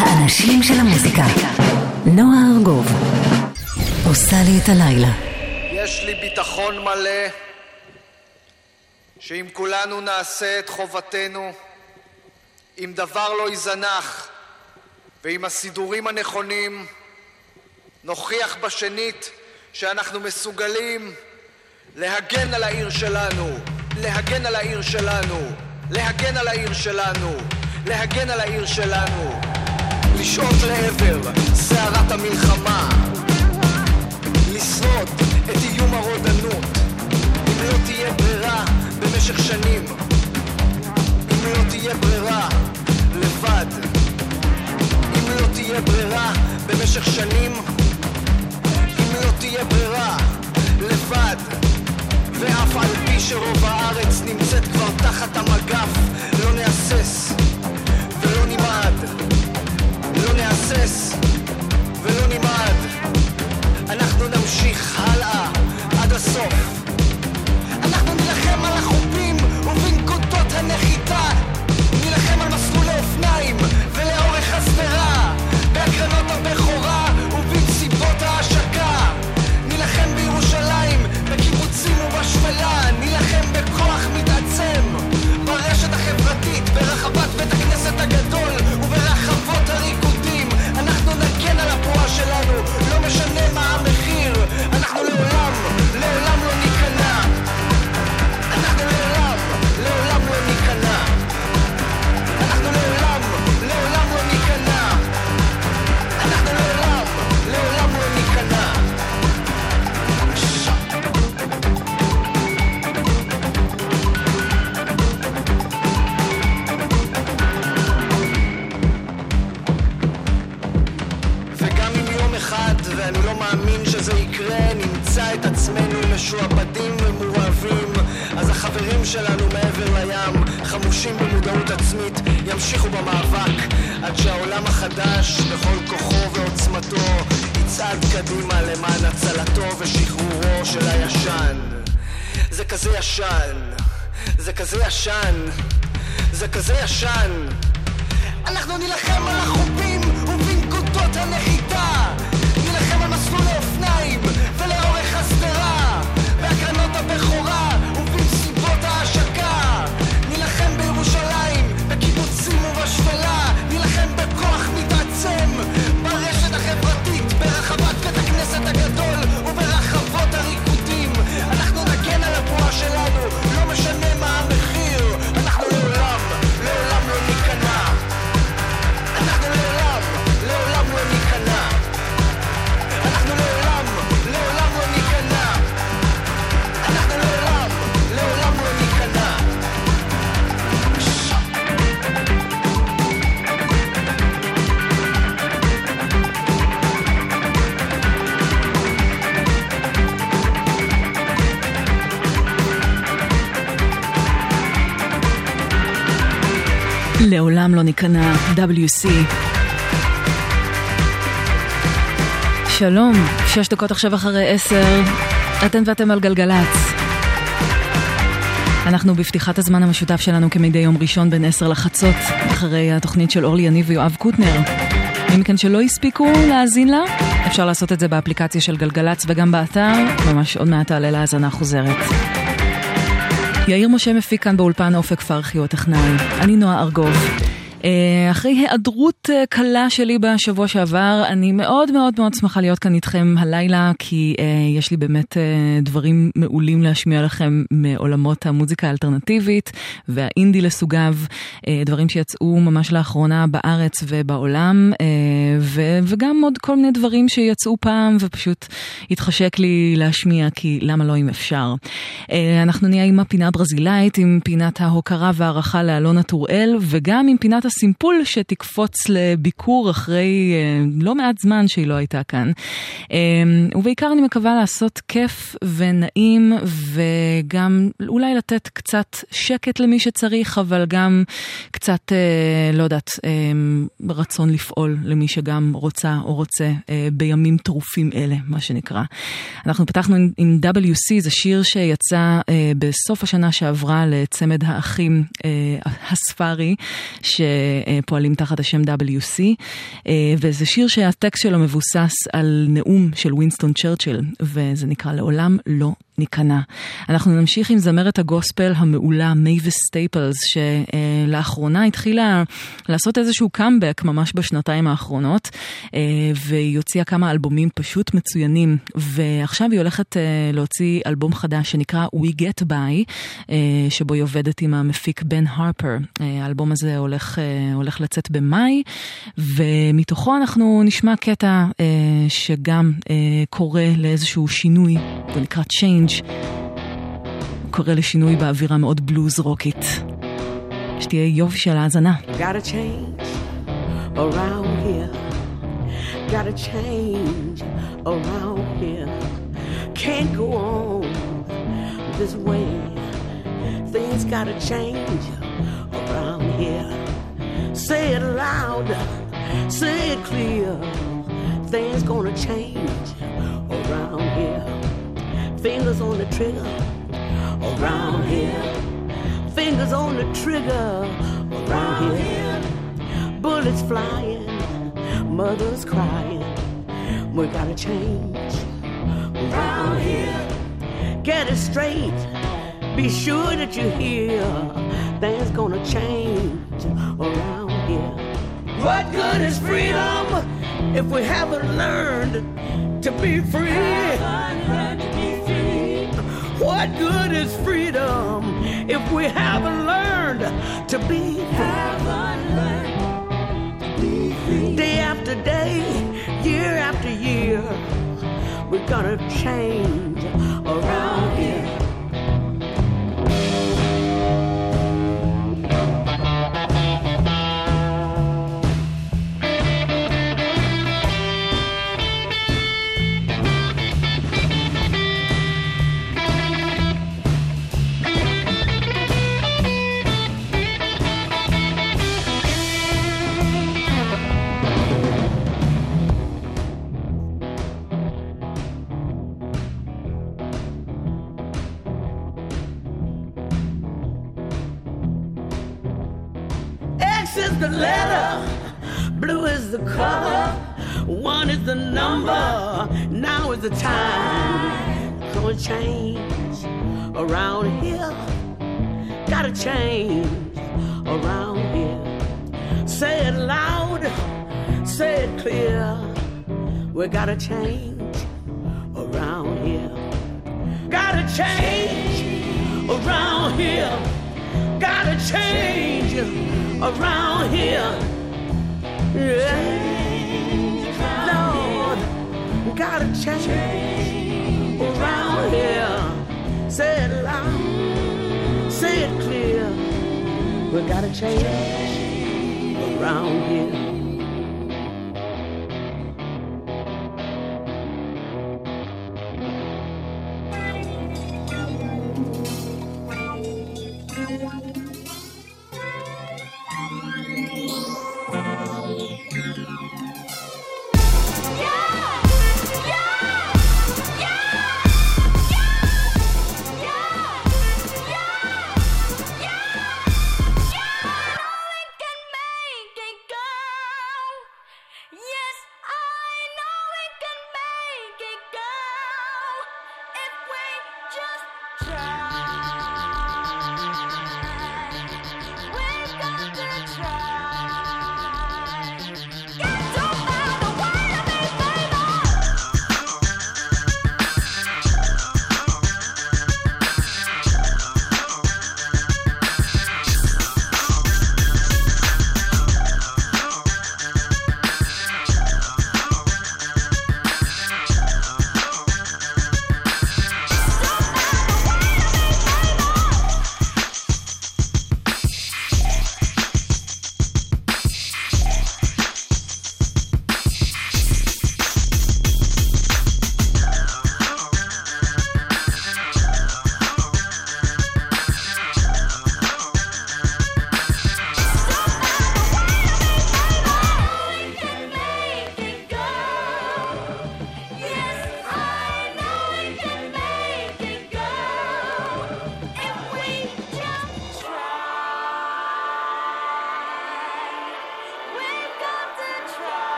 האנשים של המוזיקה. נועה ארגוב עושה לי את הלילה. יש לי ביטחון מלא שאם כולנו נעשה את חובתנו, אם דבר לא ייזנח ועם הסידורים הנכונים, נוכיח בשנית שאנחנו מסוגלים להגן על העיר שלנו, להגן על העיר שלנו, להגן על העיר שלנו, להגן על העיר שלנו, לשאוף לעבר סערת המלחמה, לשרוד את איום הרודנות, אם לא תהיה ברירה במשך שנים, אם לא תהיה ברירה לבד, אם לא תהיה ברירה במשך שנים, אם לא תהיה ברירה לבד, ואף על פי שרוב הארץ נמצאת כבר תחת המגף, לא נהסס לא נהסס ולא נמעד, אנחנו נמשיך הלאה עד הסוף. אנחנו נילחם על החופים ובנקודות הנחיתה. נילחם על מסלולי אופניים ולאורך השדרה בהקרנות הבכורה ובמסיבות ההשקה. נילחם בירושלים, בקיבוצים ובשפלה. נילחם בכוח מתעצם ברשת החברתית, ברחבת בית הכנסת הגדול שלנו, לא משנה מה המחיר. אנחנו לעולם, לעולם מאמין שזה יקרה, נמצא את עצמנו משועבדים ומורעבים, אז החברים שלנו מעבר לים, חמושים במודעות עצמית, ימשיכו במאבק, עד שהעולם החדש, בכל כוחו ועוצמתו, יצעד קדימה למען הצלתו ושחרורו של הישן. זה כזה ישן, זה כזה ישן, זה כזה ישן. אנחנו נילחם על החופים לעולם לא ניכנע, WC. שלום, שש דקות עכשיו אחרי עשר, אתן ואתם על גלגלצ. אנחנו בפתיחת הזמן המשותף שלנו כמדי יום ראשון בין עשר לחצות, אחרי התוכנית של אורלי יניב ויואב קוטנר. מי מכן שלא הספיקו להאזין לה, אפשר לעשות את זה באפליקציה של גלגלצ וגם באתר, ממש עוד מעט תעלה להאזנה חוזרת. יאיר משה מפיק כאן באולפן אופק פרחי הוא הטכנאי. אני נועה ארגוב. אה, אחרי היעדרות אה, קלה שלי בשבוע שעבר, אני מאוד מאוד מאוד שמחה להיות כאן איתכם הלילה, כי אה, יש לי באמת דברים מעולים להשמיע לכם מעולמות המוזיקה האלטרנטיבית והאינדי לסוגיו, דברים שיצאו ממש לאחרונה בארץ ובעולם, וגם עוד כל מיני דברים שיצאו פעם ופשוט התחשק לי להשמיע, כי למה לא אם אפשר. אנחנו נהיה עם הפינה הברזילאית, עם פינת ההוקרה והערכה לאלונה טוראל, וגם עם פינת הסימפול שתקפוץ לביקור אחרי אה, לא מעט זמן שהיא לא הייתה כאן. אה, ובעיקר אני מקווה לעשות כיף ונעים, וגם אולי לתת קצת שקט למי שצריך, אבל גם קצת, אה, לא יודעת, רצון לפעול למי שגם רוצה או רוצה בימים טרופים אלה, מה שנקרא. אנחנו פתחנו עם, WC, זה שיר שיצא בסוף השנה שעברה לצמד האחים הספארי, ש... ופועלים תחת השם WC, וזה שיר שהטקסט שלו מבוסס על נאום של וינסטון צ'רצ'יל, וזה נקרא לעולם לא ניכנע. אנחנו נמשיך עם זמרת הגוספל המעולה מייביס סטייפלס, שלאחרונה התחילה לעשות איזשהו קאמבק ממש בשנתיים האחרונות, והיא הוציאה כמה אלבומים פשוט מצוינים, ועכשיו היא הולכת להוציא אלבום חדש שנקרא We Get By, שבו היא עובדת עם המפיק בן הרפר. האלבום הזה הולך, הולך לצאת במאי, ומתוכו אנחנו נשמע קטע שגם קורא לאיזשהו שינוי, זה נקרא Change. קורא לשינוי באווירה מאוד בלוז רוקית. שתהיה יוב של האזנה. Things gonna change around here. Fingers on the trigger around here. Fingers on the trigger around here. Bullets flying, mothers crying. We gotta change around here. Get it straight. Be sure that you hear things gonna change around here. What good is freedom if we haven't learned to be free? What good is freedom if we haven't learned to be free? Day after day, year after year, we're gonna change around the time. Gonna change around here, gotta change around here. Say it loud, say it clear, we gotta change around here. Gotta change around here, gotta change around here. Yeah. Gotta change around here. Say it loud, say it clear. We gotta change around here.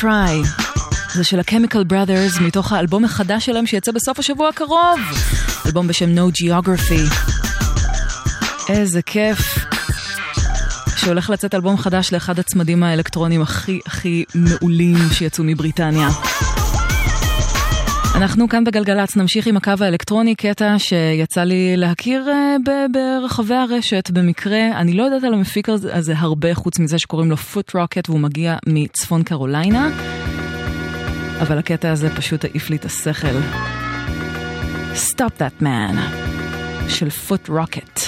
Try. זה של ה-Chemical Brothers מתוך האלבום החדש שלהם שיצא בסוף השבוע הקרוב. אלבום בשם No Geography. איזה כיף. שהולך לצאת אלבום חדש לאחד הצמדים האלקטרונים הכי הכי מעולים שיצאו מבריטניה. אנחנו כאן בגלגלצ נמשיך עם הקו האלקטרוני, קטע שיצא לי להכיר uh, ברחבי הרשת במקרה. אני לא יודעת על המפיק הזה הרבה חוץ מזה שקוראים לו פוט רוקט והוא מגיע מצפון קרוליינה. אבל הקטע הזה פשוט העיף לי את השכל. Stop That Man של פוט רוקט.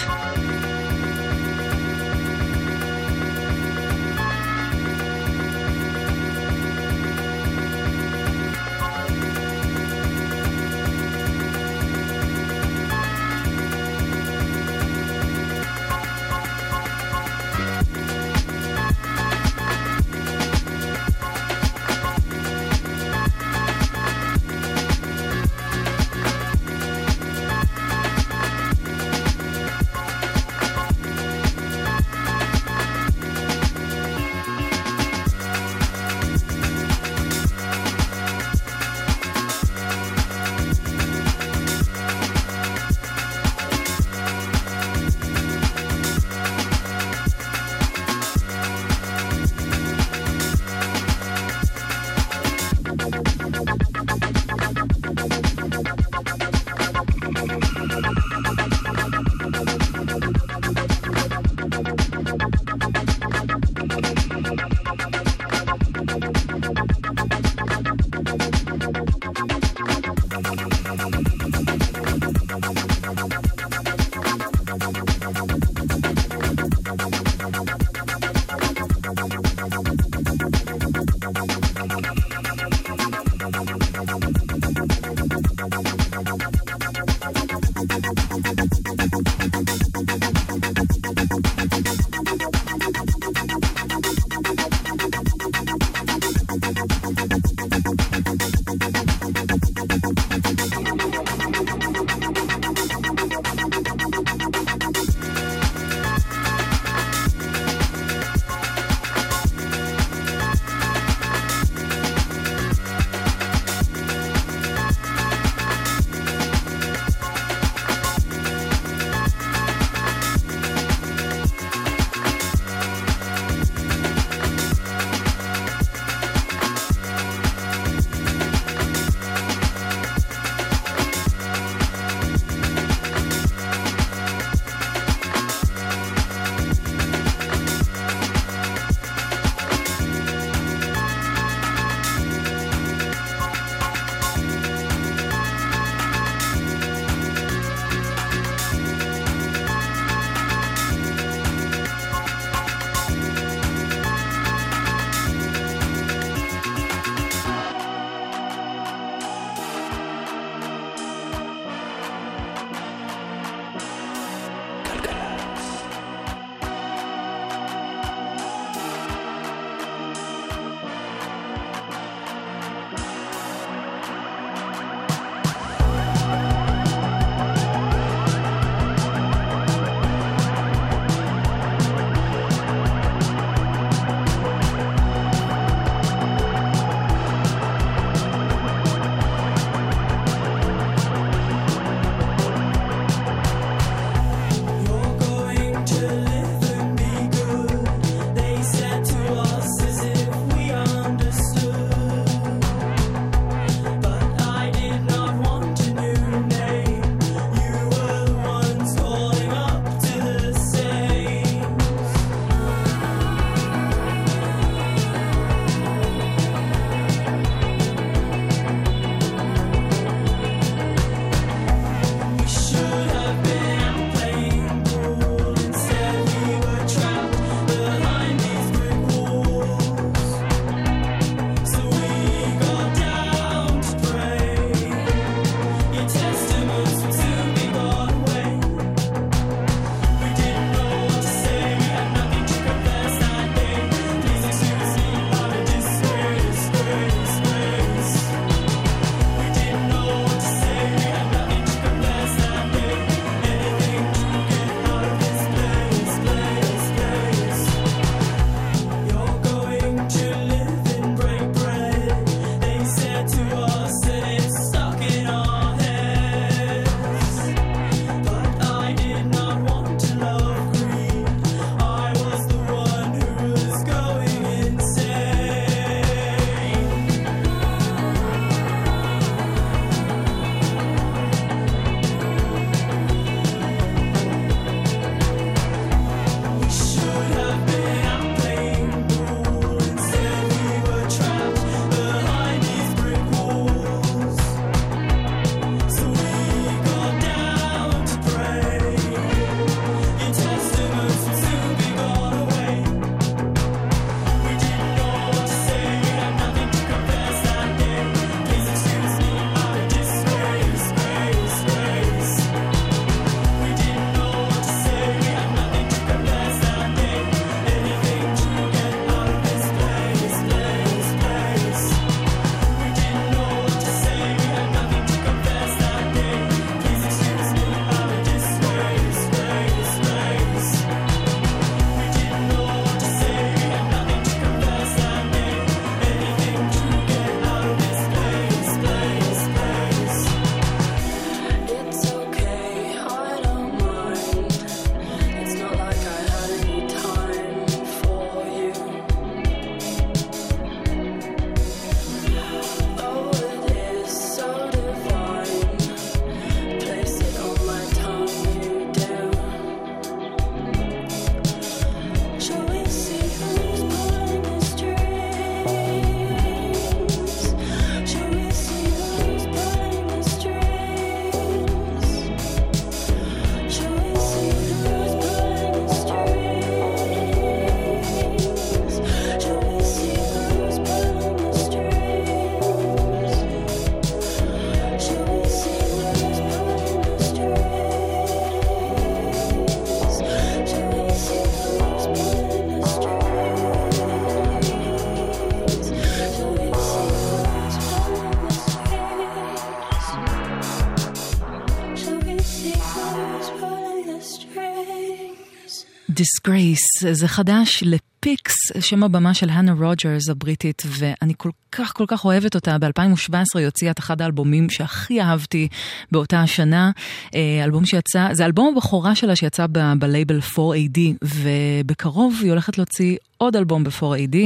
Disgrace, זה חדש לפיקס, שם הבמה של האנה רוג'רס הבריטית, ואני כל כך כל כך אוהבת אותה. ב-2017 היא הוציאה את אחד האלבומים שהכי אהבתי באותה השנה. אה, אלבום שיצא, זה אלבום הבכורה שלה שיצא ב-לייבל 4AD, ובקרוב היא הולכת להוציא עוד אלבום ב-4AD,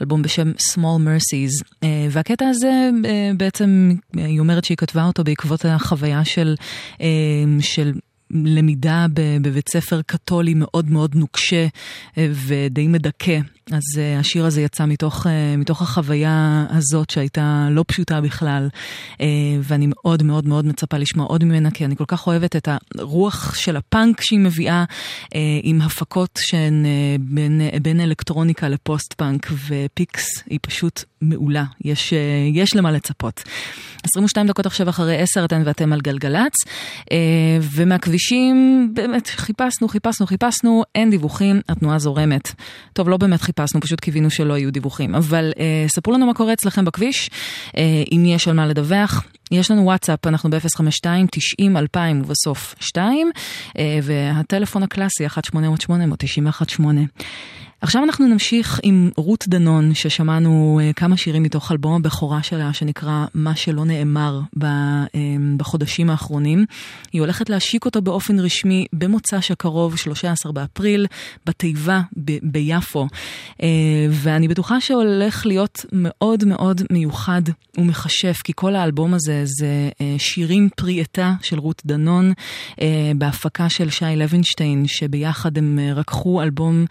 אלבום בשם Small Mercies. אה, והקטע הזה אה, בעצם, היא אומרת שהיא כתבה אותו בעקבות החוויה של... של למידה בבית ספר קתולי מאוד מאוד נוקשה אה, ודי מדכא. אז אה, השיר הזה יצא מתוך, אה, מתוך החוויה הזאת שהייתה לא פשוטה בכלל, אה, ואני מאוד מאוד מאוד מצפה לשמוע עוד ממנה, כי אני כל כך אוהבת את הרוח של הפאנק שהיא מביאה, אה, עם הפקות שהן אה, בין, אה, בין אלקטרוניקה לפוסט פאנק, ופיקס היא פשוט מעולה, יש, אה, יש למה לצפות. 22 דקות עכשיו אחרי 10 אתן ואתם על גלגלצ, uh, ומהכבישים באמת חיפשנו, חיפשנו, חיפשנו, אין דיווחים, התנועה זורמת. טוב, לא באמת חיפשנו. חיפשנו, פשוט קיווינו שלא יהיו דיווחים. אבל אה, ספרו לנו מה קורה אצלכם בכביש, אה, אם יש על מה לדווח. יש לנו וואטסאפ, אנחנו ב-052-90-2000 ובסוף 2, אה, והטלפון הקלאסי 1-800-891-8. עכשיו אנחנו נמשיך עם רות דנון, ששמענו uh, כמה שירים מתוך אלבום הבכורה שלה, שנקרא "מה שלא נאמר" uh, בחודשים האחרונים. היא הולכת להשיק אותו באופן רשמי במוצ"ש הקרוב, 13 באפריל, בתיבה ב- ביפו. ואני בטוחה שהולך להיות מאוד מאוד מיוחד ומכשף, כי כל האלבום הזה זה uh, שירים פרי עטה של רות דנון, uh, בהפקה של שי לוינשטיין, שביחד הם uh, רקחו אלבום...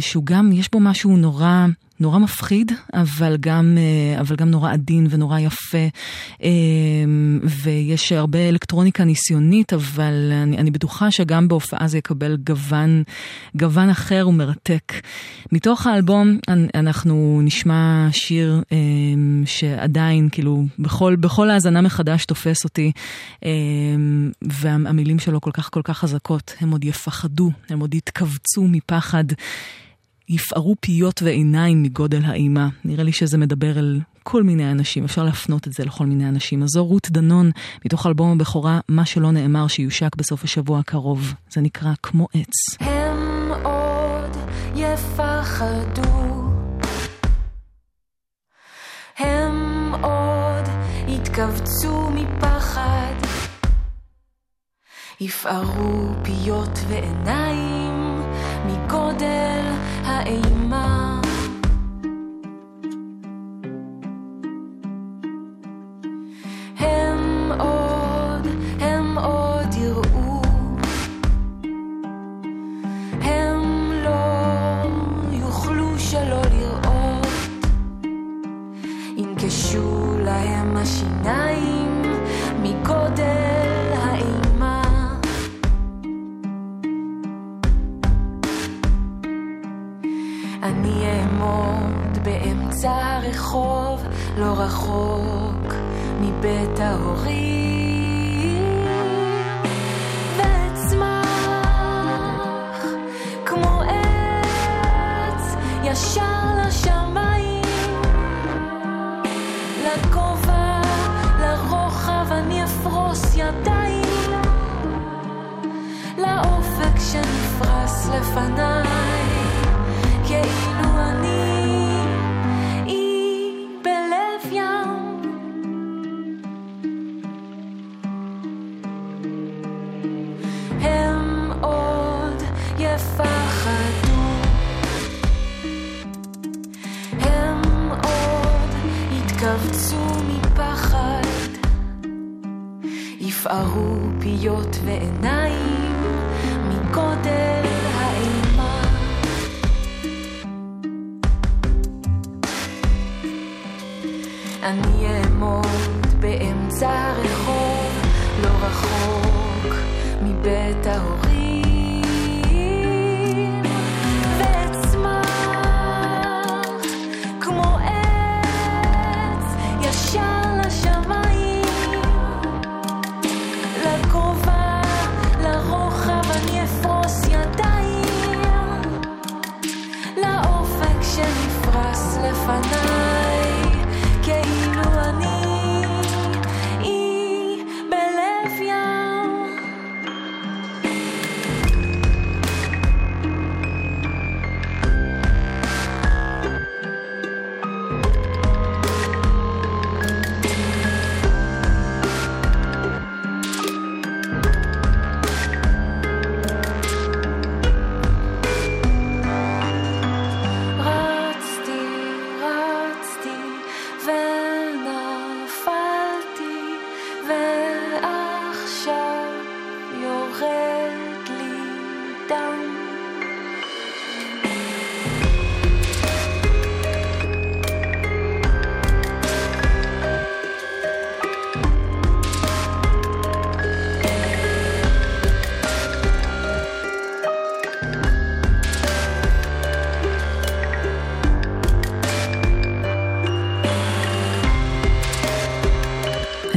שהוא גם, יש בו משהו נורא... נורא מפחיד, אבל גם, אה, אבל גם נורא עדין ונורא יפה. אה, ויש הרבה אלקטרוניקה ניסיונית, אבל אני, אני בטוחה שגם בהופעה זה יקבל גוון, גוון אחר ומרתק. מתוך האלבום אנחנו נשמע שיר אה, שעדיין, כאילו, בכל, בכל האזנה מחדש תופס אותי, והמילים שלו כל כך כל כך חזקות. הם עוד יפחדו, הם עוד יתכווצו מפחד. יפערו פיות ועיניים מגודל האימה. נראה לי שזה מדבר אל כל מיני אנשים, אפשר להפנות את זה לכל מיני אנשים. אז זו רות דנון, מתוך אלבום הבכורה, מה שלא נאמר שיושק בסוף השבוע הקרוב. זה נקרא כמו עץ. הם עוד יפחדו, הם עוד יתכווצו מפחד, יפערו פיות ועיניים מגודל האימה באמצע הרחוב, לא רחוק מבית ההורים. ואצמח כמו עץ ישר לשמיים, לגובה, לרוחב אני אפרוס ידיים, לאופק שנפרס לפניי. כאילו יפערו פיות ועיניים מגודל אני אעמוד באמצע הרחוב,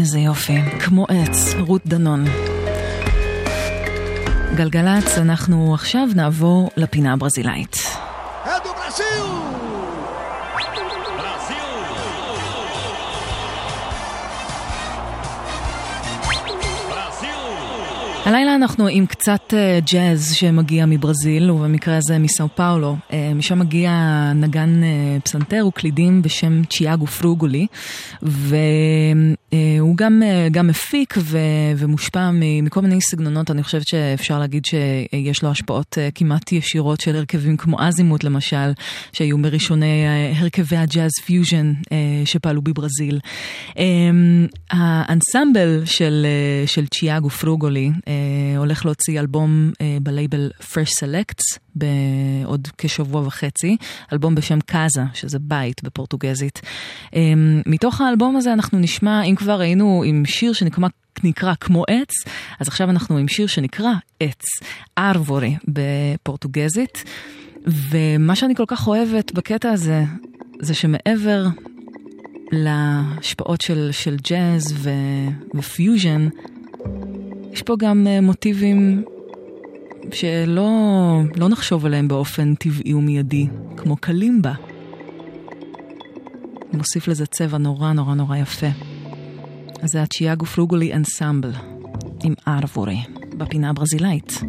איזה יופי. כמו עץ, רות דנון. גלגלצ, אנחנו עכשיו נעבור לפינה הברזילאית. הלילה אנחנו עם קצת uh, ג'אז שמגיע מברזיל, ובמקרה הזה מסאו פאולו. Uh, משם מגיע נגן uh, פסנתר וקלידים בשם צ'יאגו פרוגולי, והוא גם, גם מפיק ו, ומושפע מכל מיני סגנונות, אני חושבת שאפשר להגיד שיש לו השפעות כמעט ישירות של הרכבים כמו אזימוט למשל, שהיו מראשוני הרכבי הג'אז פיוז'ן שפעלו בברזיל. האנסמבל של, של צ'יאגו פרוגולי, הולך להוציא אלבום אה, בלייבל Fresh Selects בעוד כשבוע וחצי, אלבום בשם קאזה, שזה בית בפורטוגזית. אה, מתוך האלבום הזה אנחנו נשמע, אם כבר היינו עם שיר שנקרא נקרא כמו עץ, אז עכשיו אנחנו עם שיר שנקרא עץ, ארבורי בפורטוגזית. ומה שאני כל כך אוהבת בקטע הזה, זה שמעבר להשפעות של, של ג'אז ופיוז'ן, יש פה גם אה, מוטיבים שלא לא נחשוב עליהם באופן טבעי ומיידי, כמו קלימבה. מוסיף לזה צבע נורא נורא נורא יפה. אז זה הצ'יאגו פלוגולי אנסמבל עם ארבורי בפינה הברזילאית.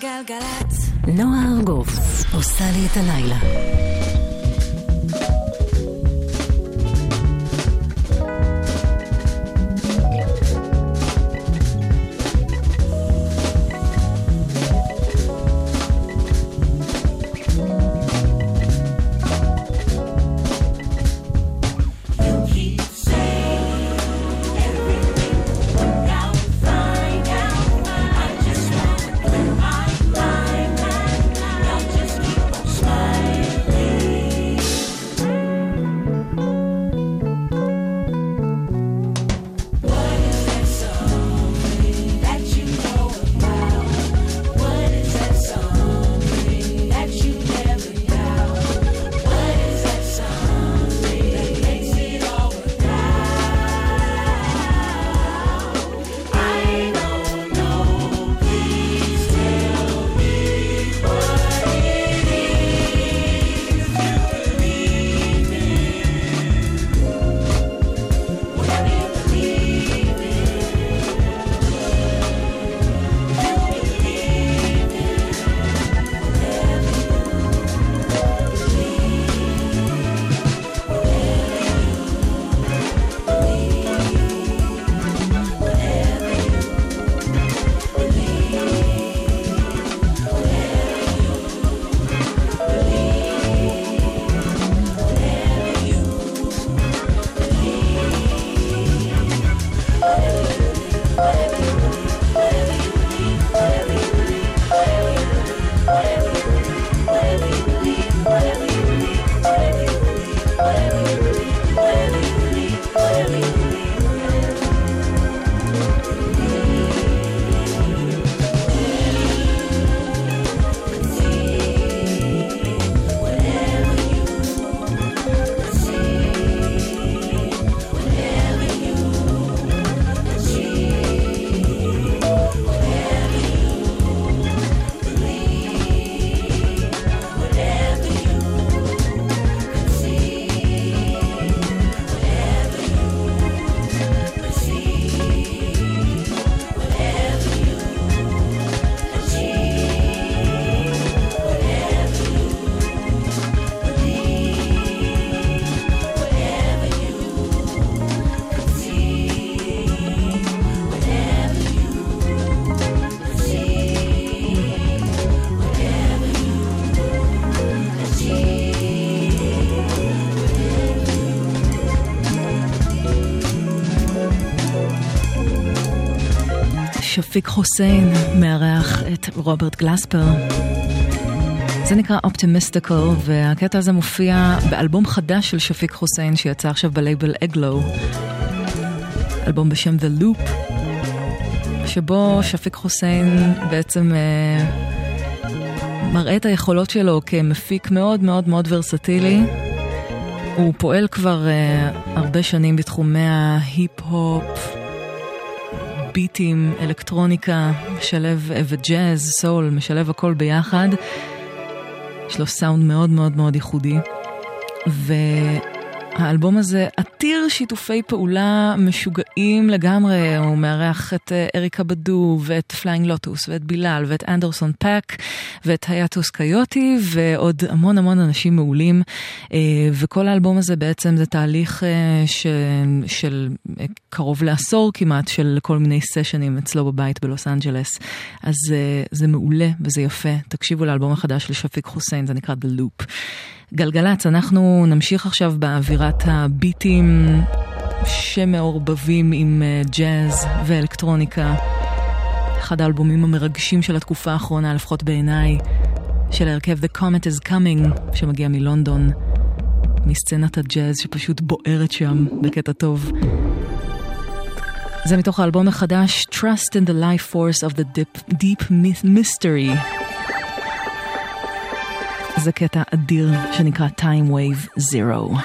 גלגלגלגלצ. נועה ארגוב עושה לי את הלילה. שפיק חוסיין מארח את רוברט גלספר. זה נקרא Optimystical, והקטע הזה מופיע באלבום חדש של שפיק חוסיין שיצא עכשיו בלייבל Eglo. אלבום בשם The Loop, שבו שפיק חוסיין בעצם אה, מראה את היכולות שלו כמפיק מאוד מאוד מאוד ורסטילי. הוא פועל כבר אה, הרבה שנים בתחומי ההיפ-הופ, ביטים, אלקטרוניקה, משלב וג'אז, סול, משלב הכל ביחד. יש לו סאונד מאוד מאוד מאוד ייחודי. ו... האלבום הזה עתיר שיתופי פעולה משוגעים לגמרי, הוא מארח את אה, אריקה בדו ואת פליינג לוטוס ואת בילאל ואת אנדרסון פאק ואת היאטוס קיוטי ועוד המון המון אנשים מעולים. אה, וכל האלבום הזה בעצם זה תהליך אה, ש... של קרוב לעשור כמעט של כל מיני סשנים אצלו בבית בלוס אנג'לס. אז זה מעולה וזה יפה, תקשיבו לאלבום החדש של שפיק חוסיין, זה נקרא The Loop. גלגלצ, אנחנו נמשיך עכשיו באווירת הביטים שמעורבבים עם אה, ג'אז ואלקטרוניקה. אחד האלבומים המרגשים של התקופה האחרונה, לפחות בעיניי, של ההרכב The Comet is Coming, שמגיע מלונדון, מסצנת הג'אז שפשוט בוערת שם בקטע טוב. זה מתוך האלבום החדש Trust in the Life Force of the Deep, Deep Mystery. זה קטע אדיר שנקרא Time Wave Zero.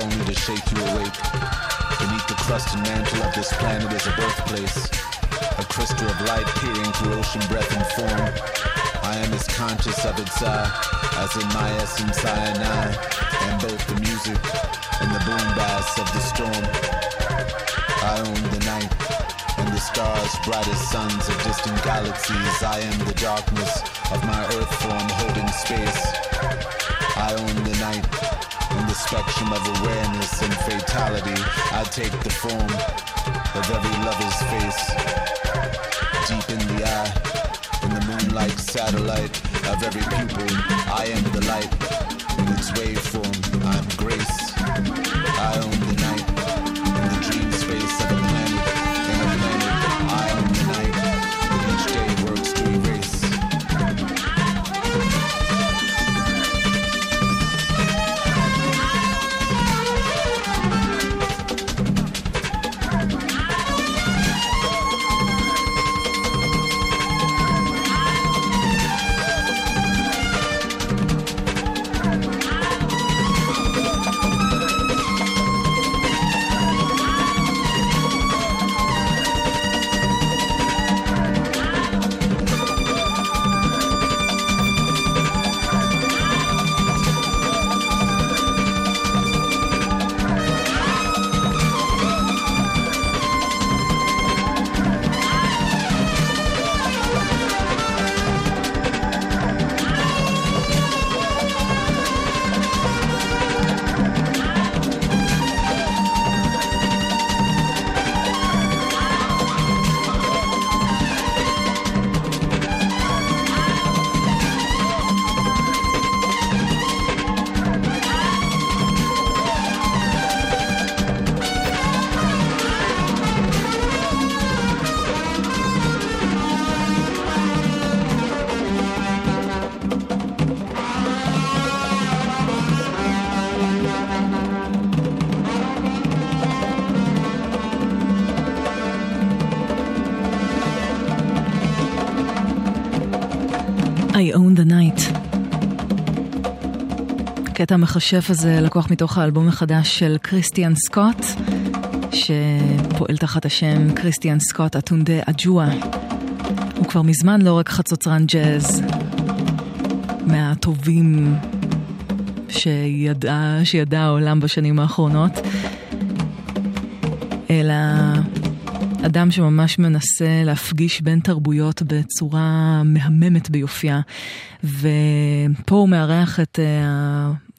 Only to shake you awake. Beneath the crust and mantle of this planet is a birthplace, a crystal of light peering through ocean breath and form. I am as conscious of its eye as in my essence I and I, and both the music and the boom bass of the storm. I own the night and the stars, brightest suns of distant galaxies. I am the darkness of my earth form holding space. I own the night spectrum of awareness and fatality. I take the form of every lover's face. Deep in the eye, in the moonlight satellite of every pupil, I am the light. In its waveform, הקטע המכשף הזה לקוח מתוך האלבום החדש של קריסטיאן סקוט, שפועל תחת השם קריסטיאן סקוט אטונדה אג'ואה. הוא כבר מזמן לא רק חצוצרן ג'אז, מהטובים שידע, שידע העולם בשנים האחרונות, אלא אדם שממש מנסה להפגיש בין תרבויות בצורה מהממת ביופייה. ופה הוא מארח את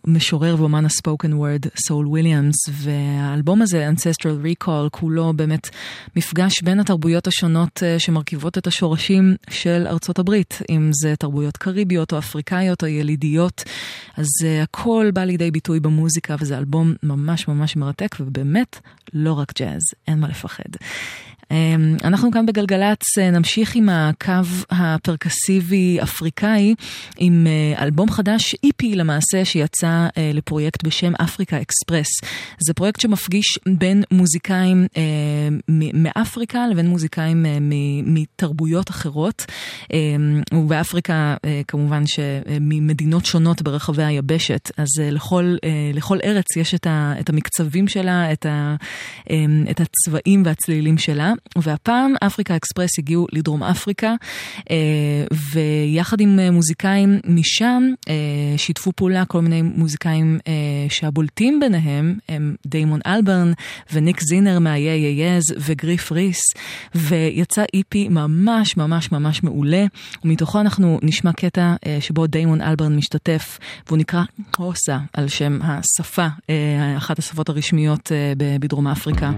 המשורר ואומן הספוקן וורד סול וויליאמס, והאלבום הזה, Ancestral Recall, כולו באמת מפגש בין התרבויות השונות אה, שמרכיבות את השורשים של ארצות הברית, אם זה תרבויות קריביות או אפריקאיות או ילידיות, אז אה, הכל בא לידי ביטוי במוזיקה, וזה אלבום ממש ממש מרתק, ובאמת לא רק ג'אז, אין מה לפחד. אמ, אנחנו כאן בגלגלצ אה, נמשיך עם הקו הפרקסיבי אפריקאי, עם אה, אלבום חדש, איפי למעשה, שיצא אה, לפרויקט בשם אפריקה אקספרס. זה פרויקט שמפגיש בין מוזיקאים מאפריקה לבין מוזיקאים מתרבויות אחרות. אמ, ובאפריקה כמובן שממדינות שונות ברחבי היבשת, אז לכל, לכל ארץ יש את המקצבים שלה, את אמ, הצבעים והצלילים שלה. והפעם אפריקה אקספרס הגיעו לדרום אפריקה, אה, ויחד עם אה, מוזיקאים משם אה, שיתפו פעולה כל מיני מוזיקאים שהבולטים ביניהם הם דיימון אלברן וניק זינר מה-Yeah Yeah וגריף ריס, ויצא איפי ממש ממש ממש מעולה, ומתוכו אנחנו נשמע קטע שבו דיימון אלברן משתתף, והוא נקרא הוסה על שם השפה, אחת השפות הרשמיות בדרום אפריקה.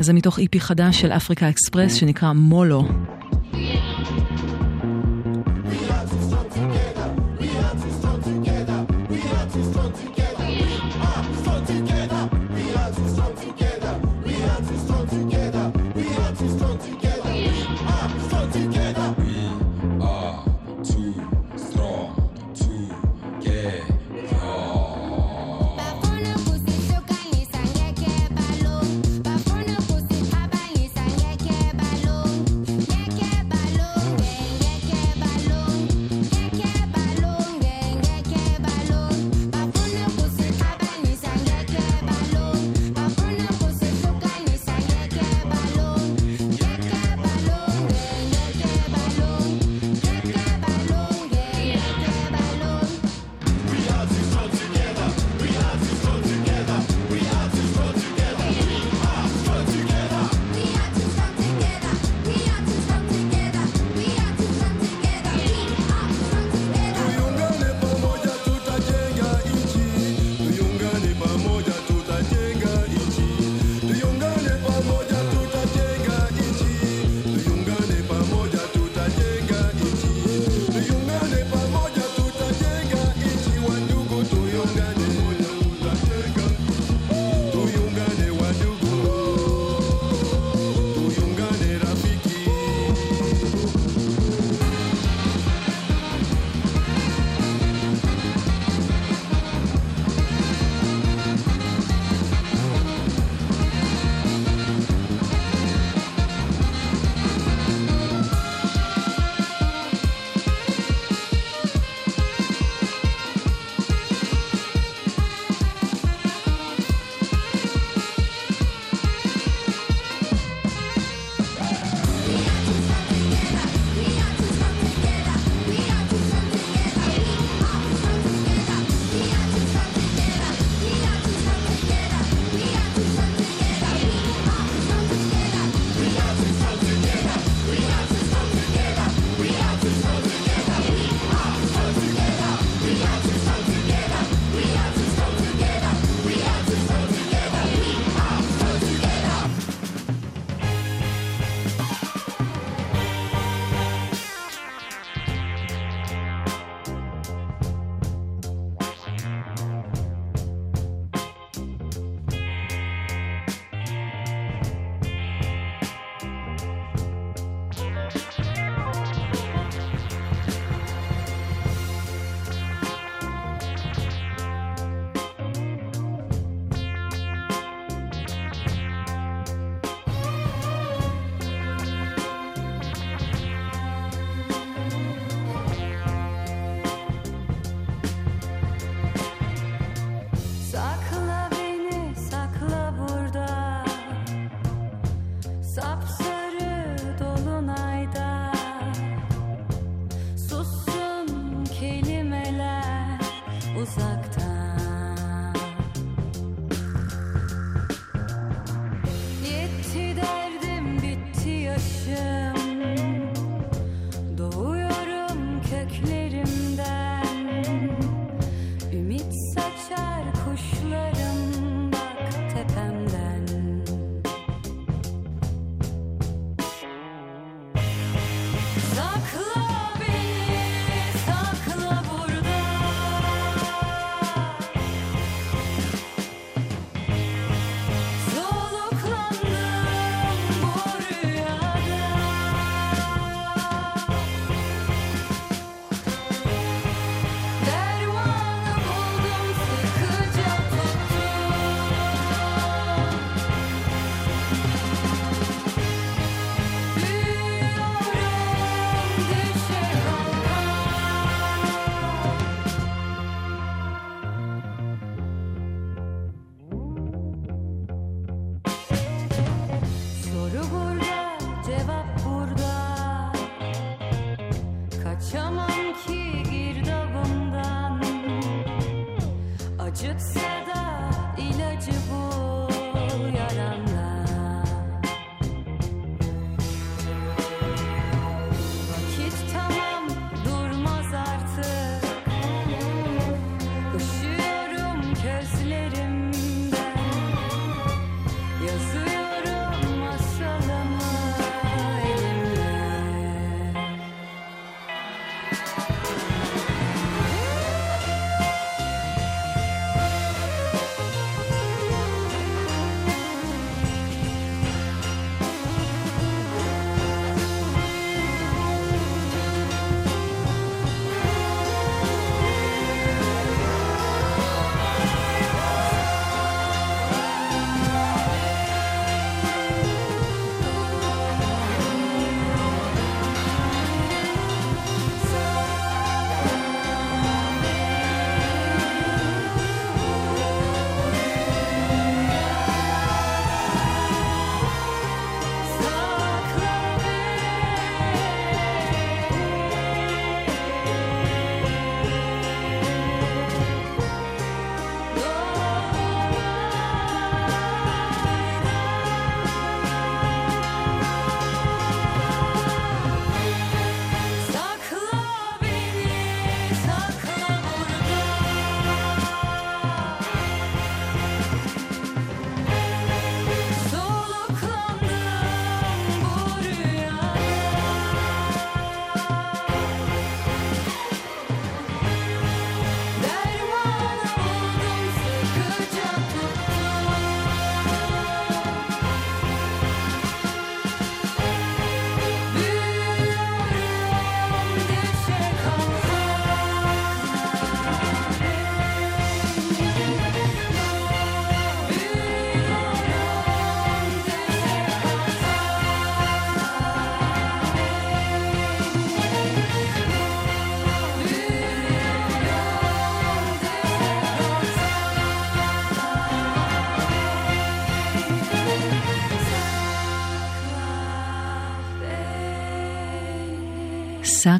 זה מתוך איפי חדש של אפריקה אקספרס שנקרא מולו.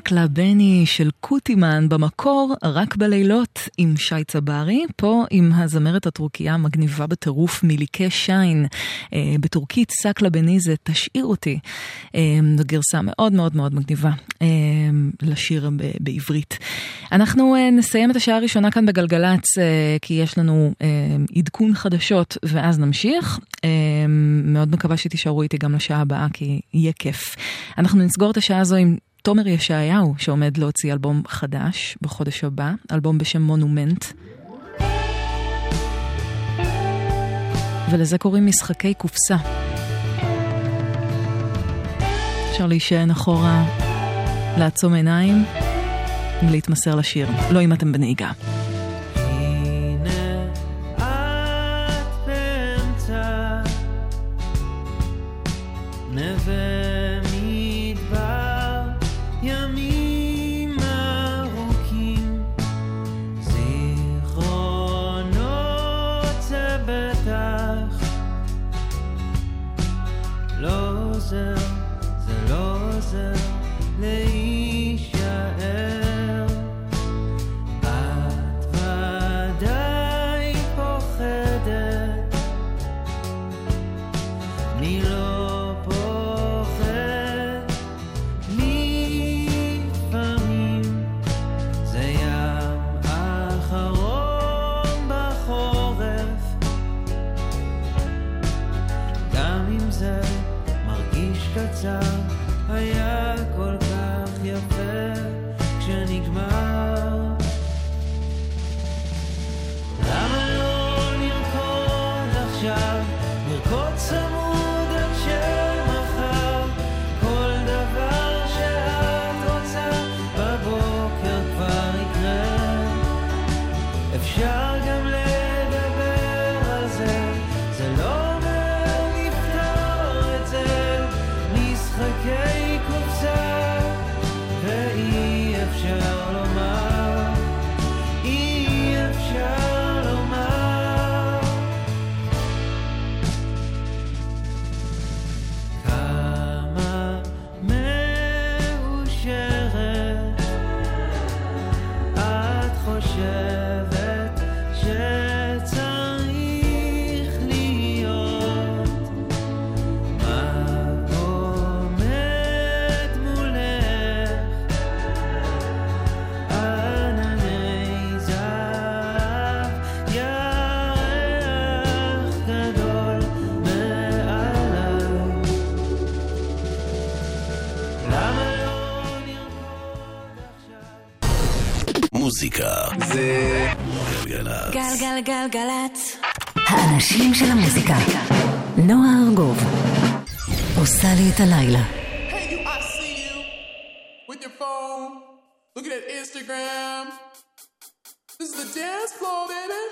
סאקלה בני של קוטימן במקור, רק בלילות עם שי צברי, פה עם הזמרת הטורקיה המגניבה בטירוף מיליקי שיין. אה, בטורקית סאקלה בני זה תשאיר אותי. אה, גרסה מאוד מאוד מאוד מגניבה אה, לשיר ב- בעברית. אנחנו אה, נסיים את השעה הראשונה כאן בגלגלצ, אה, כי יש לנו אה, עדכון חדשות ואז נמשיך. אה, מאוד מקווה שתישארו איתי גם לשעה הבאה, כי יהיה כיף. אנחנו נסגור את השעה הזו עם תומר ישעיהו, שעומד להוציא אלבום חדש בחודש הבא, אלבום בשם מונומנט. ולזה קוראים משחקי קופסה. אפשר להישען אחורה, לעצום עיניים ולהתמסר לשיר. לא אם אתם בנהיגה. מוזיקה זה גלגלצ. גלגלגלגלצ. האנשים של המוזיקה. נועה ארגוב. עושה לי את הלילה. Look at that Instagram. This is the dance floor, baby.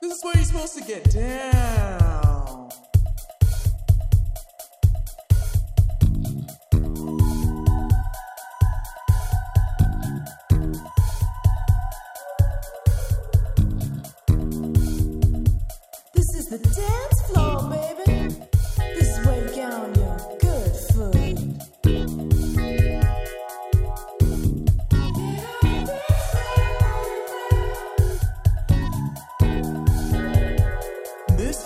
This is where you're supposed to get down.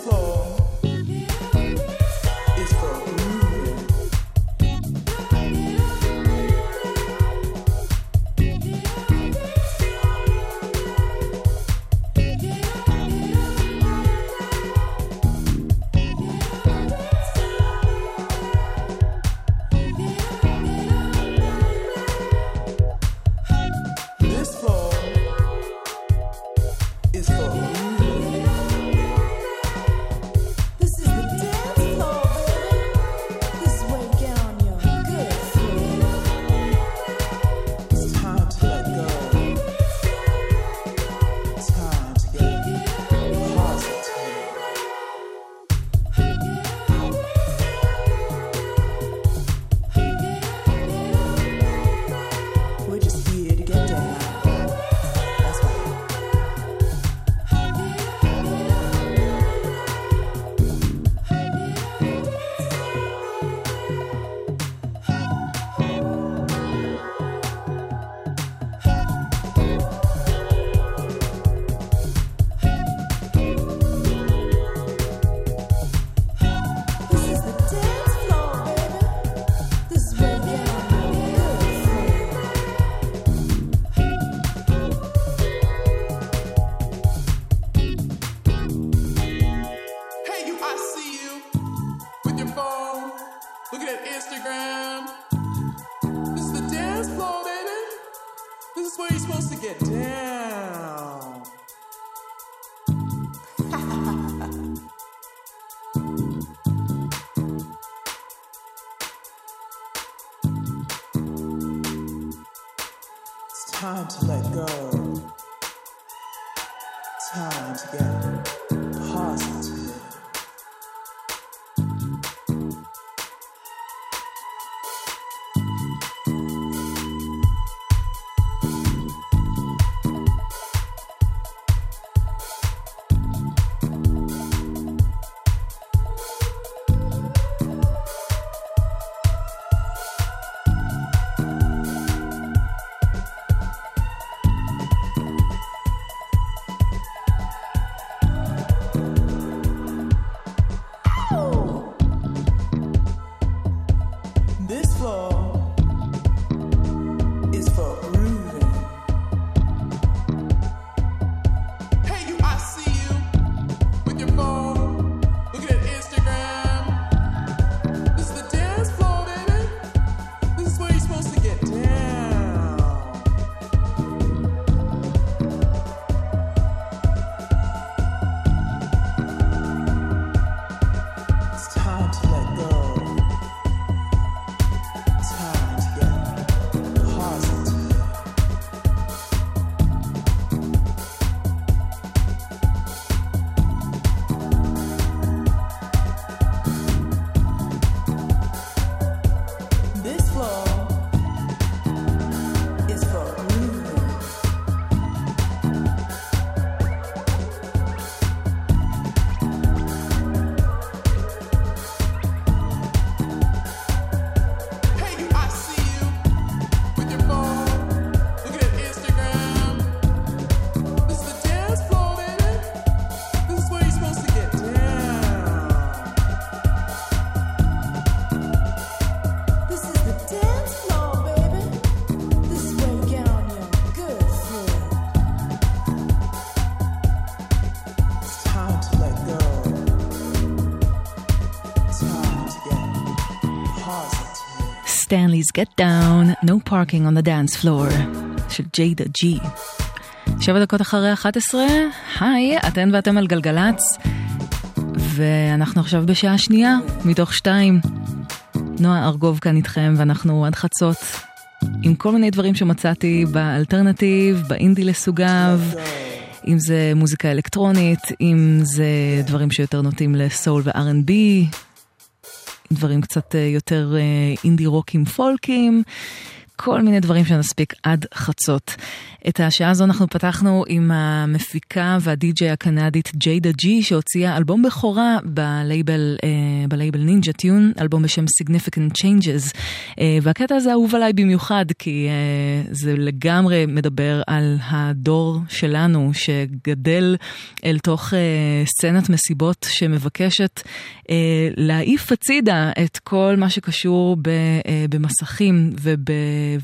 floor. Stanley's Get Down, No Parking on the Dance Floor, של ג'יידה ג'י. שבע דקות אחרי 11, היי, אתן ואתם על גלגלצ, ואנחנו עכשיו בשעה שנייה, מתוך שתיים. נועה ארגוב כאן איתכם, ואנחנו עד חצות, עם כל מיני דברים שמצאתי באלטרנטיב, באינדי לסוגיו. אם זה מוזיקה אלקטרונית, אם זה דברים שיותר נוטים לסול ו-R&B, דברים קצת אה, יותר אה, אינדי רוקים פולקים. כל מיני דברים שנספיק עד חצות. את השעה הזו אנחנו פתחנו עם המפיקה והדי-ג'יי הקנדית ג'יידה ג'י שהוציאה אלבום בכורה בלייבל, אה, בלייבל נינג'ה טיון, אלבום בשם Significant Changes. אה, והקטע הזה אהוב עליי במיוחד כי אה, זה לגמרי מדבר על הדור שלנו שגדל אל תוך סצנת מסיבות שמבקשת להעיף הצידה את כל מה שקשור במסכים וב...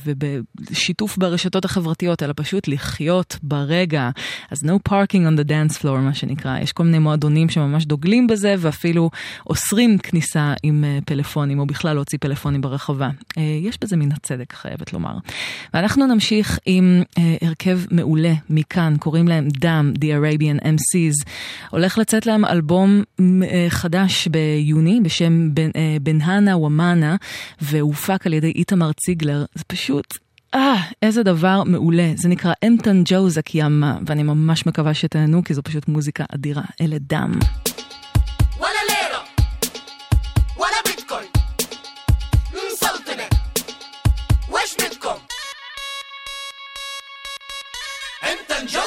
ובשיתוף ברשתות החברתיות, אלא פשוט לחיות ברגע. אז no parking on the dance floor, מה שנקרא. יש כל מיני מועדונים שממש דוגלים בזה, ואפילו אוסרים כניסה עם אה, פלאפונים, או בכלל להוציא פלאפונים ברחבה. אה, יש בזה מן הצדק, חייבת לומר. ואנחנו נמשיך עם אה, הרכב מעולה מכאן, קוראים להם דם, The Arabian MCs. הולך לצאת להם אלבום חדש ביוני, בשם בנהנה ומאנה, והופק על ידי איתמר ציגלר. פשוט, אה, איזה דבר מעולה. זה נקרא אמתן ג'ו זקיאמה, ואני ממש מקווה שתהנו, כי זו פשוט מוזיקה אדירה. אלה דם. Joe.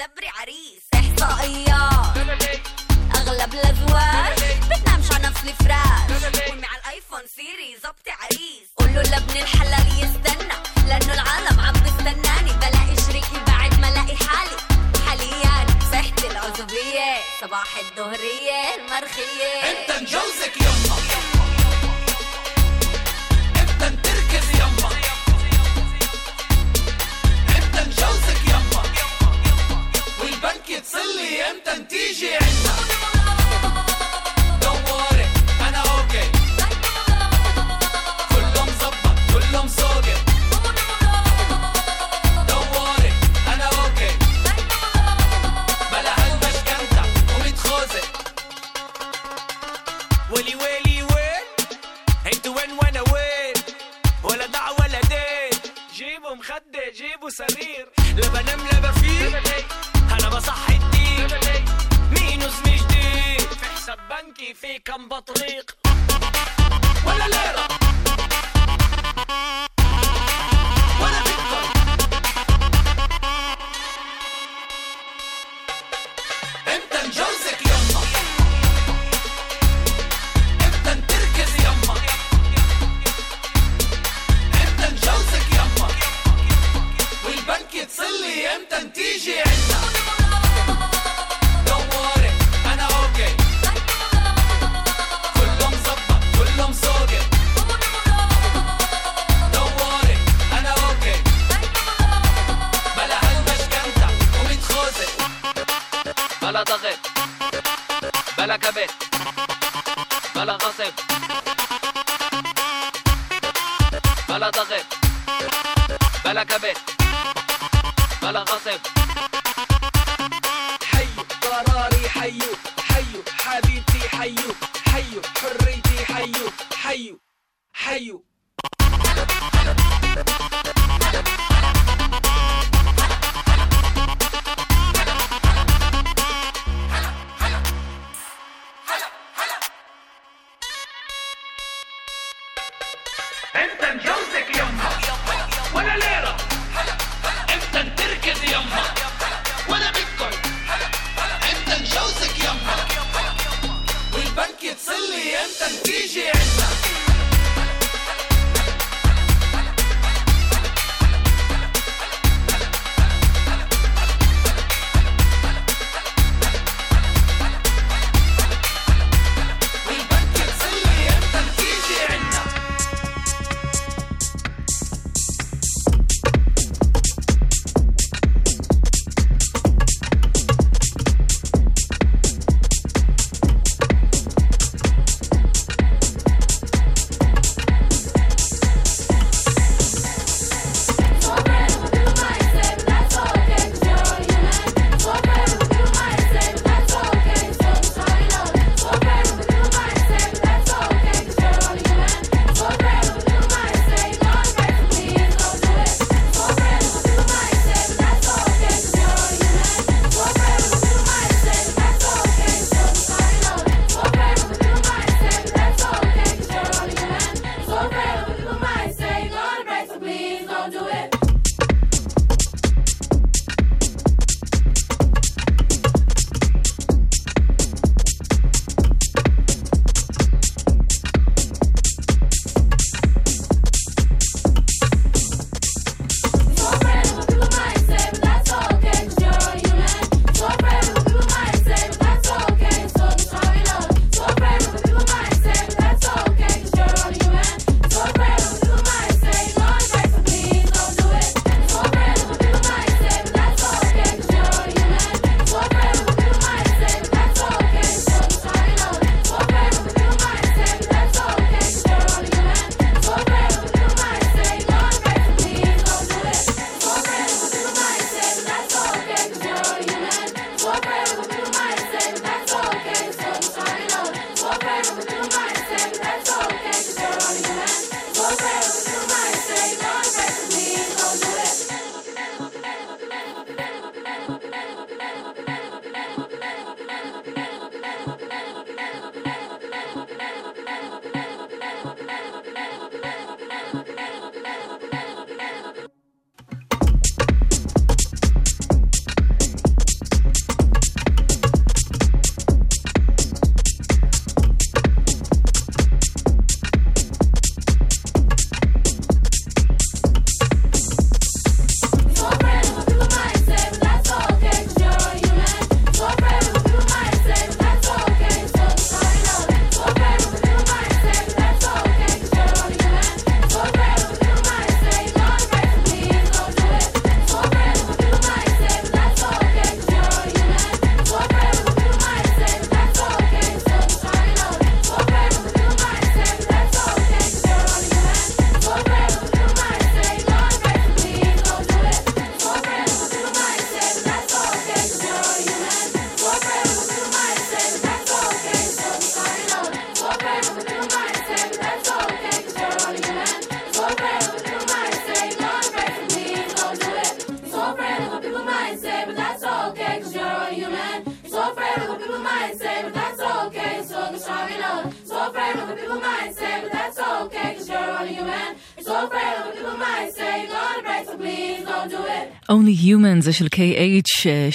دبري عريس. إحصائيات. أغلب الأزواج بتنامش على نفس الفراش. على الأيفون سيري ظبطي عريس. قولوا لابن الحلال يستنى لأنه العالم عم بستناني بلاقي شريكي بعد ما ألاقي حالي. حاليا صحتي العزوبية. صباح الظهريه المرخية. أنت مجوزك يما.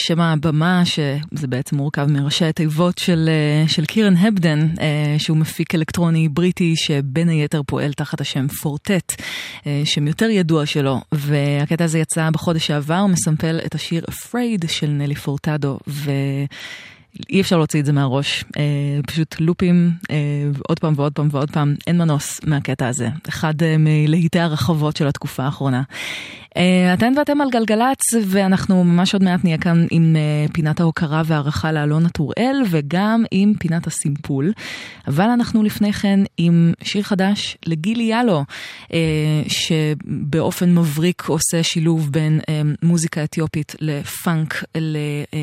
שם הבמה, שזה בעצם מורכב מראשי התיבות של, אה, של קירן הבדן, אה, שהוא מפיק אלקטרוני בריטי שבין היתר פועל תחת השם פורטט, שם יותר ידוע שלו, והקטע הזה יצא בחודש שעבר, מסמפל את השיר Afraid של נלי פורטדו, ו... אי אפשר להוציא את זה מהראש, אה, פשוט לופים אה, עוד פעם ועוד פעם ועוד פעם, אין מנוס מהקטע הזה. אחד אה, מלהיטי הרחבות של התקופה האחרונה. אה, אתן ואתם על גלגלצ, ואנחנו ממש עוד מעט נהיה כאן עם אה, פינת ההוקרה והערכה לאלונה טוראל, וגם עם פינת הסימפול. אבל אנחנו לפני כן עם שיר חדש לגילי יאלו, אה, שבאופן מבריק עושה שילוב בין אה, מוזיקה אתיופית לפאנק, ל... אה,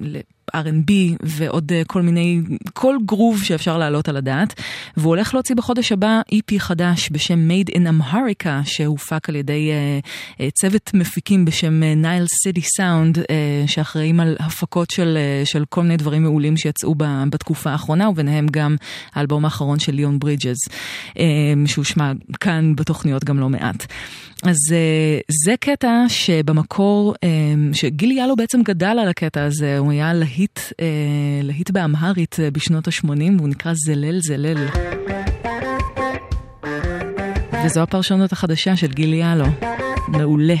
ל R&B ועוד uh, כל מיני, כל גרוב שאפשר להעלות על הדעת. והוא הולך להוציא בחודש הבא EP חדש בשם Made in Amharica, שהופק על ידי uh, uh, צוות מפיקים בשם נייל סיטי סאונד, שאחראים על הפקות של, uh, של כל מיני דברים מעולים שיצאו בתקופה האחרונה, וביניהם גם האלבום האחרון של ליאון ברידג'ז, uh, שהושמע כאן בתוכניות גם לא מעט. אז אה, זה קטע שבמקור, אה, שגיל יאלו בעצם גדל על הקטע הזה, הוא היה להיט, אה, להיט באמהרית בשנות ה-80, והוא נקרא זלל זלל. וזו הפרשנות החדשה של גיל יאלו. מעולה.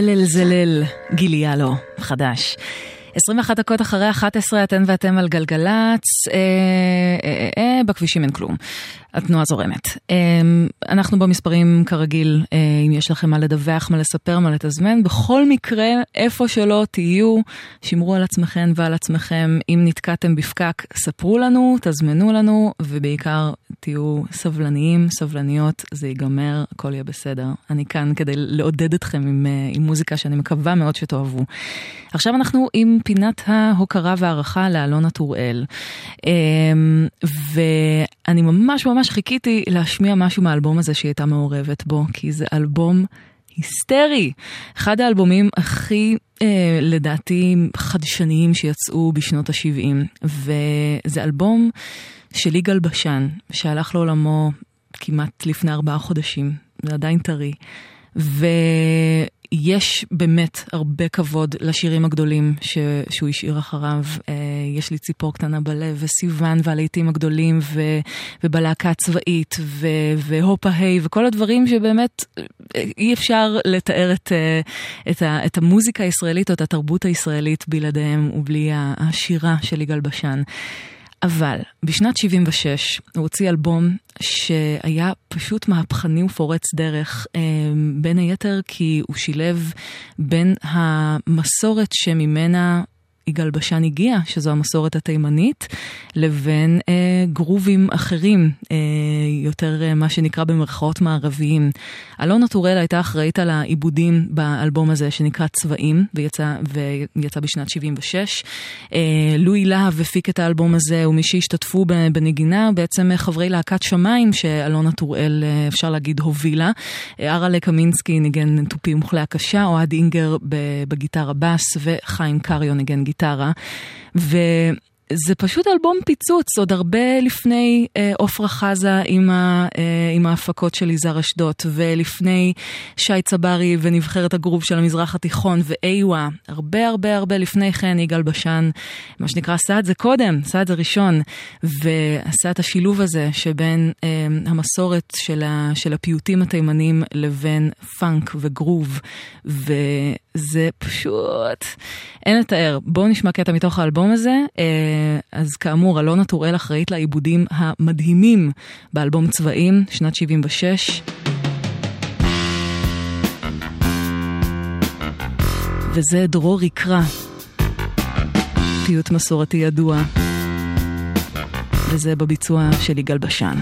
זלל זלל, גיל יאלו, חדש. 21 דקות אחרי 11 אתן ואתם על גלגלצ, אה, אה, אה, אה, בכבישים אין כלום. התנועה זורמת. אה, אנחנו במספרים כרגיל, אה, אם יש לכם מה לדווח, מה לספר, מה לתזמן. בכל מקרה, איפה שלא תהיו, שמרו על עצמכם ועל עצמכם. אם נתקעתם בפקק, ספרו לנו, תזמנו לנו, ובעיקר תהיו סבלניים, סבלניות, זה ייגמר, הכל יהיה בסדר. אני כאן כדי לעודד אתכם עם, אה, עם מוזיקה שאני מקווה מאוד שתאהבו. עכשיו אנחנו עם פינת ההוקרה והערכה לאלונה טוראל. אמ, ואני ממש ממש חיכיתי להשמיע משהו מהאלבום הזה שהיא הייתה מעורבת בו, כי זה אלבום היסטרי. אחד האלבומים הכי, אה, לדעתי, חדשניים שיצאו בשנות ה-70. וזה אלבום של יגאל בשן, שהלך לעולמו כמעט לפני ארבעה חודשים, זה עדיין טרי. יש באמת הרבה כבוד לשירים הגדולים ש, שהוא השאיר אחריו. אה, יש לי ציפור קטנה בלב, וסיוון והלהיטים הגדולים, ו, ובלהקה הצבאית, ו, והופה היי, וכל הדברים שבאמת אה, אי אפשר לתאר את, אה, את, ה, את המוזיקה הישראלית או את התרבות הישראלית בלעדיהם ובלי השירה של יגאל בשן. אבל בשנת 76 הוא הוציא אלבום שהיה פשוט מהפכני ופורץ דרך, אה, בין היתר כי הוא שילב בין המסורת שממנה יגאל בשן הגיע, שזו המסורת התימנית, לבין אה, גרובים אחרים, אה, יותר אה, מה שנקרא במרכאות מערביים. אלונה טורל הייתה אחראית על העיבודים באלבום הזה שנקרא צבעים, ויצא, ויצא בשנת 76. אה, לואי להב הפיק את האלבום הזה, ומי שהשתתפו בנגינה, בעצם חברי להקת שמיים, שאלונה טוראל, אה, אפשר להגיד, הובילה. אה, ארלה קמינסקי ניגן תופים וכלי הקשה, אוהד אינגר בגיטרה בס, וחיים קריו ניגן גיטרה. גיטרה. ו... זה פשוט אלבום פיצוץ, עוד הרבה לפני עופרה אה, חזה עם, ה, אה, עם ההפקות של יזהר אשדוד, ולפני שי צברי ונבחרת הגרוב של המזרח התיכון, ואיווה, הרבה הרבה הרבה לפני כן יגאל בשן, מה שנקרא, עשה את זה קודם, עשה את זה ראשון, ועשה את השילוב הזה שבין אה, המסורת של, ה, של הפיוטים התימנים לבין פאנק וגרוב, וזה פשוט, אין לתאר. בואו נשמע קטע מתוך האלבום הזה. אה, אז כאמור, אלונה טוראל אחראית לעיבודים המדהימים באלבום צבעים, שנת 76. וזה דרור יקרא, פיוט מסורתי ידוע, וזה בביצוע של יגאל בשן.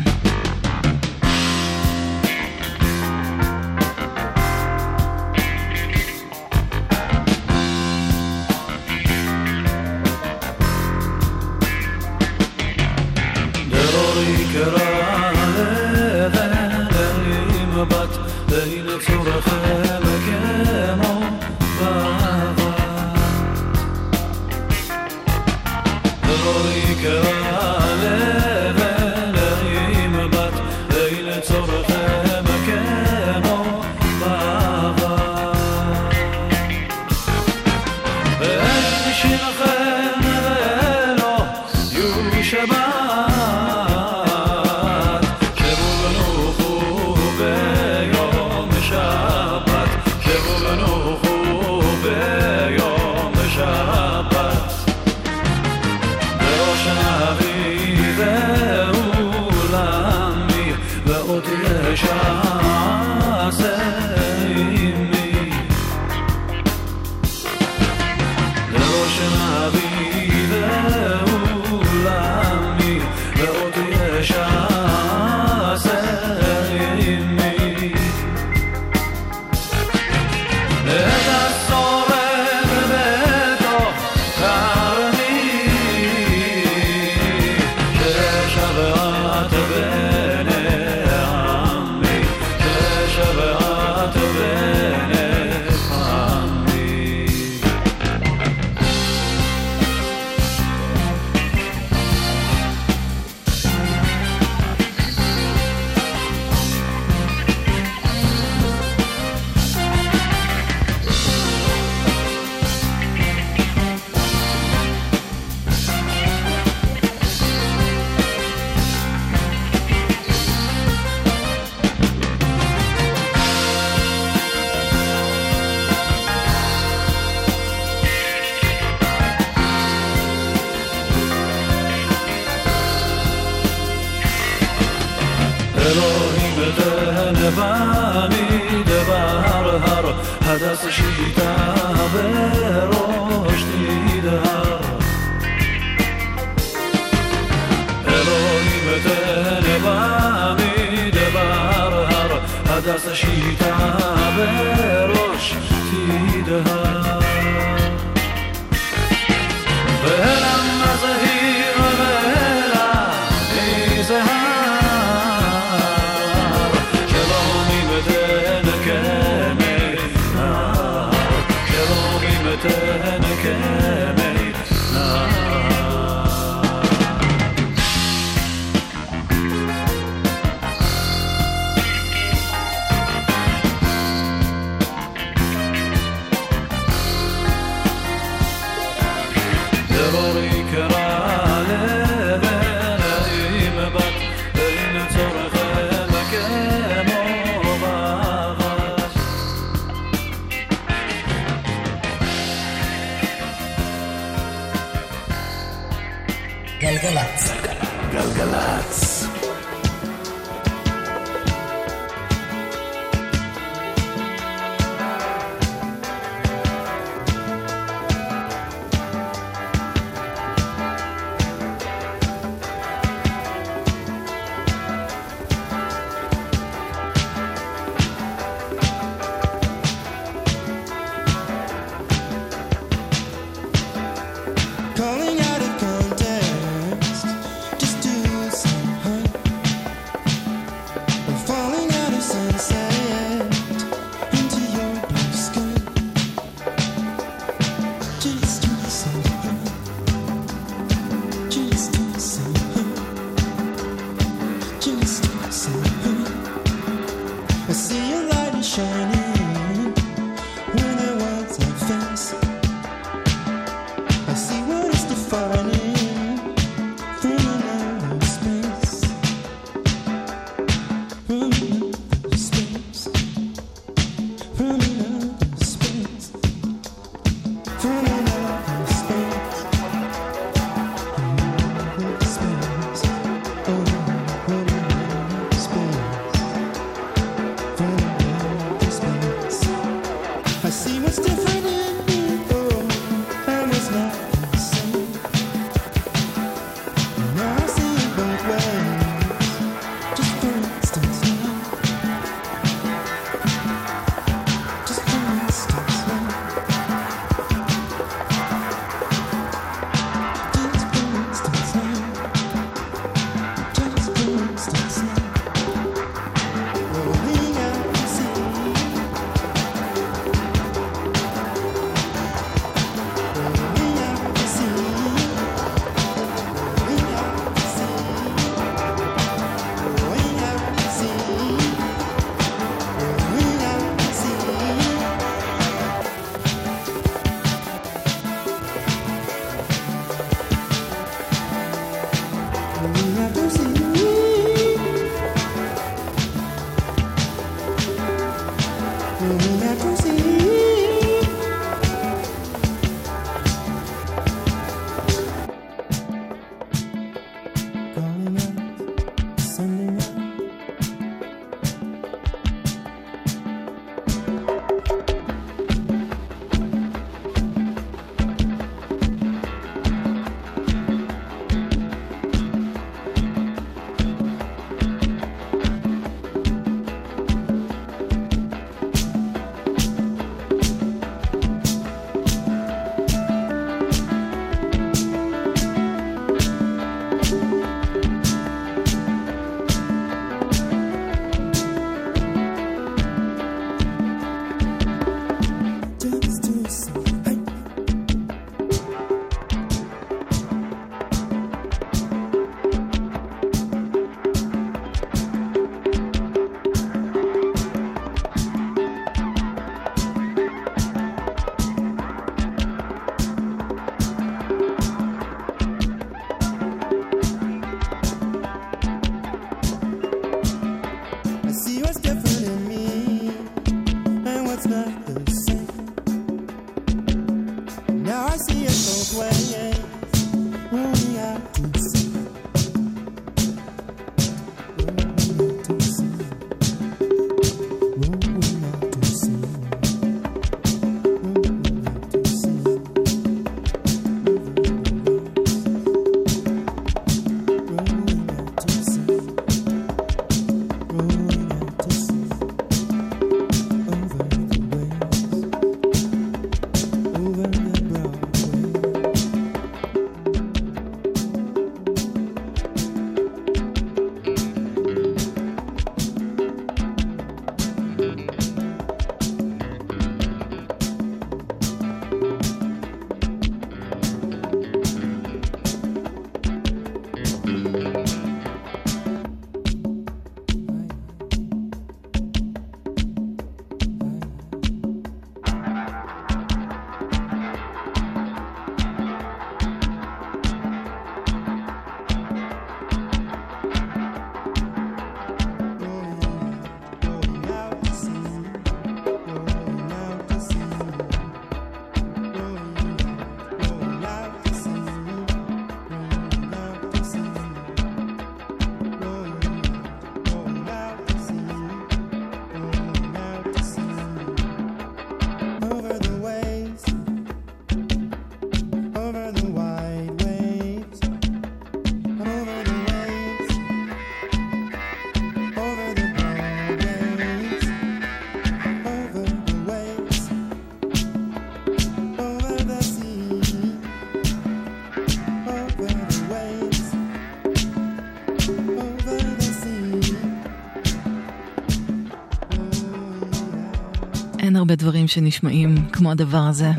הרבה דברים שנשמעים כמו הדבר הזה.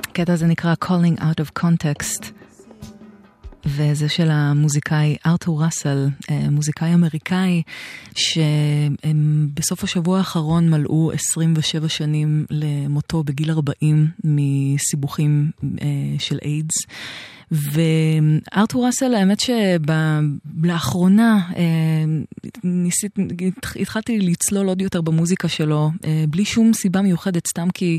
הקטע הזה נקרא Calling Out of Context. וזה של המוזיקאי ארתור ראסל, אה, מוזיקאי אמריקאי, שבסוף השבוע האחרון מלאו 27 שנים למותו בגיל 40 מסיבוכים אה, של איידס. וארתור ראסל, האמת שלאחרונה אה, התחלתי לצלול עוד יותר במוזיקה שלו, אה, בלי שום סיבה מיוחדת, סתם כי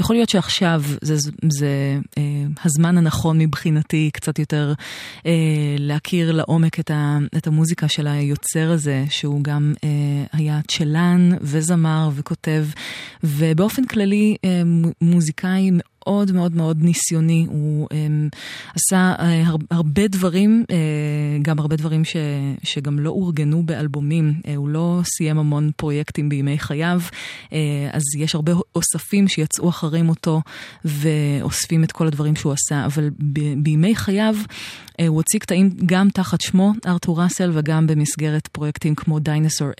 יכול להיות שעכשיו זה, זה אה, הזמן הנכון מבחינתי קצת יותר להכיר לעומק את, ה, את המוזיקה של היוצר הזה, שהוא גם היה צ'לן וזמר וכותב, ובאופן כללי מוזיקאי מאוד מאוד מאוד ניסיוני, הוא um, עשה uh, הר, הרבה דברים, uh, גם הרבה דברים ש, שגם לא אורגנו באלבומים, uh, הוא לא סיים המון פרויקטים בימי חייו, אז יש הרבה אוספים שיצאו אחרי מותו ואוספים את כל הדברים שהוא עשה, אבל ב, בימי חייו הוא הוציא קטעים גם תחת שמו, ארתור ראסל, וגם במסגרת פרויקטים כמו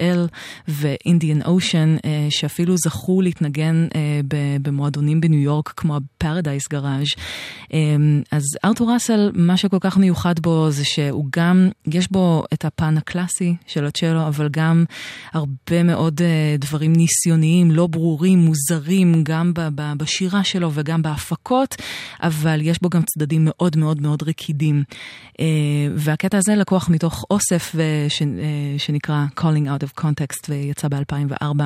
אל ואינדיאן אושן, uh, שאפילו זכו להתנגן במועדונים בניו יורק כמו פרדייס גראז'. אמ, אז ארתור ראסל, מה שכל כך מיוחד בו זה שהוא גם, יש בו את הפן הקלאסי של הצ'לו, אבל גם הרבה מאוד אה, דברים ניסיוניים, לא ברורים, מוזרים, גם בשירה שלו וגם בהפקות, אבל יש בו גם צדדים מאוד מאוד מאוד רקידים. אה, והקטע הזה לקוח מתוך אוסף אה, שנקרא Calling Out of Context ויצא ב-2004.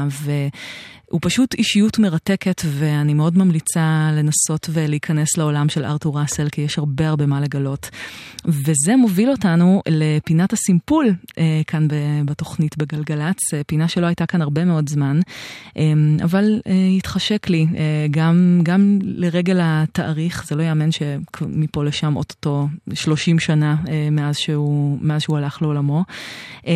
הוא פשוט אישיות מרתקת, ואני מאוד ממליצה לנסות ולהיכנס לעולם של ארתור ראסל, כי יש הרבה הרבה מה לגלות. וזה מוביל אותנו לפינת הסימפול אה, כאן בתוכנית בגלגלצ, אה, פינה שלא הייתה כאן הרבה מאוד זמן, אה, אבל אה, התחשק לי, גם, גם לרגל התאריך, זה לא יאמן שמפה לשם אוטוטו 30 שנה מאז, שהוא, מאז שהוא הלך לעולמו, אה,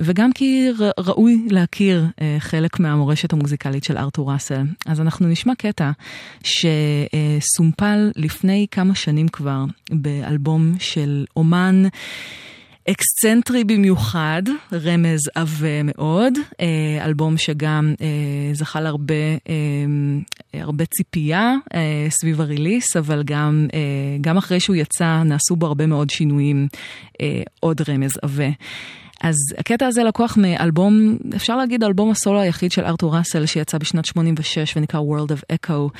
וגם כי ראוי להכיר חלק מהמורשת המוזיקלית. המוזיקלית של ארתור ראסל. אז אנחנו נשמע קטע שסומפל לפני כמה שנים כבר באלבום של אומן. אקסצנטרי במיוחד, רמז עבה מאוד, אה, אלבום שגם אה, זכה להרבה אה, הרבה ציפייה סביב הריליס, אבל גם, גם אחרי שהוא יצא נעשו בו הרבה מאוד שינויים, עוד רמז עבה. אז הקטע הזה לקוח מאלבום, אפשר להגיד אלבום הסולו היחיד של ארתור ראסל שיצא בשנת 86 ונקרא World of Echo.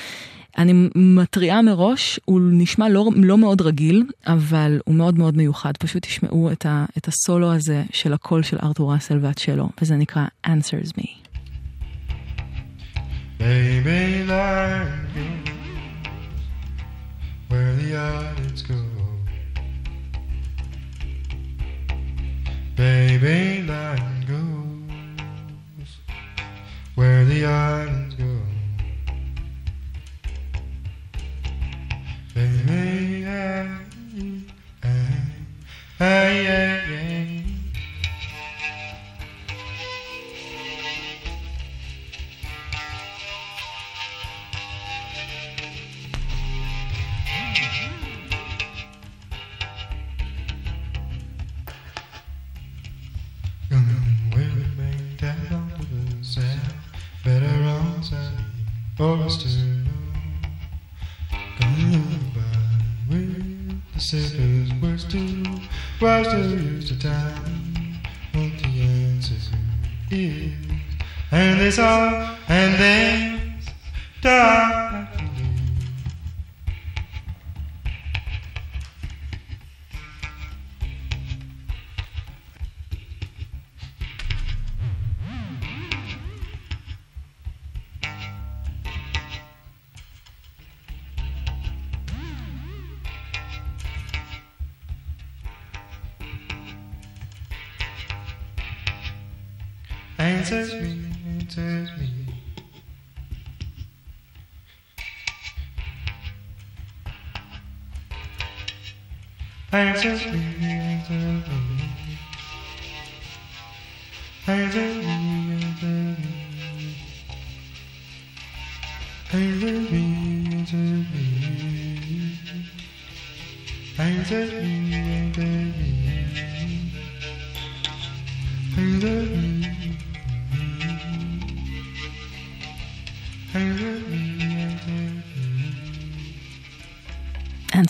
אני מתריעה מראש, הוא נשמע לא, לא מאוד רגיל, אבל הוא מאוד מאוד מיוחד. פשוט תשמעו את, ה, את הסולו הזה של הקול של ארתור ראסל והצ'לו, וזה נקרא Answers Me. Baby, where the audience go. Baby line goes where the islands go. Baby, yeah, yeah, yeah, yeah. Forrester, come by with the sippers, worst to, worst to use the time. What the answer is, and they saw, and they died. enters me, enters me. Answers me.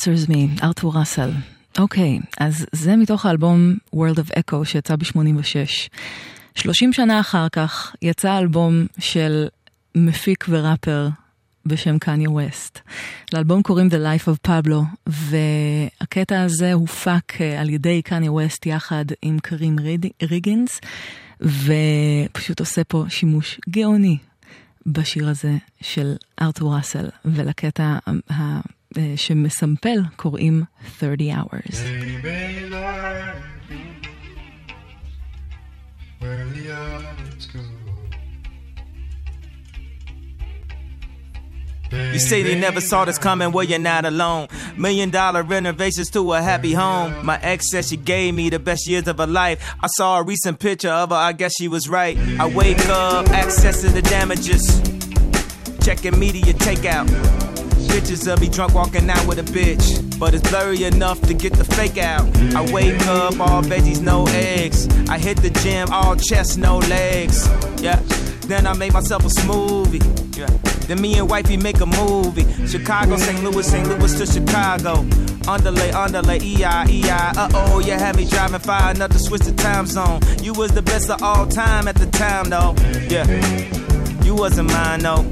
Answers Me, ארתור ראסל. אוקיי, אז זה מתוך האלבום World of Echo שיצא ב-86. 30 שנה אחר כך יצא אלבום של מפיק וראפר בשם קניה ווסט. לאלבום קוראים The Life of Pablo, והקטע הזה הופק אה, על ידי קניה ווסט יחד עם קרים ריגינס, ופשוט עושה פה שימוש גאוני בשיר הזה של ארתור ראסל, ולקטע ה- שמסמפל קוראים 30 Hours. Where the others go. You say they never saw this coming, well, you're not alone. Million dollar renovations to a happy home. My ex said she gave me the best years of her life. I saw a recent picture of her, I guess she was right. I wake up, accessing the damages. Checking media takeout. Pictures of me drunk walking out with a bitch. But it's blurry enough to get the fake out. I wake up, all veggies, no eggs. I hit the gym, all chest, no legs. Yeah. Then I make myself a smoothie. Yeah. Then me and wifey make a movie. Chicago, St. Louis, St. Louis to Chicago. Underlay, underlay, EI, EI. Uh oh, you had me driving far enough to switch the time zone. You was the best of all time at the time, though. Yeah. You wasn't mine, though.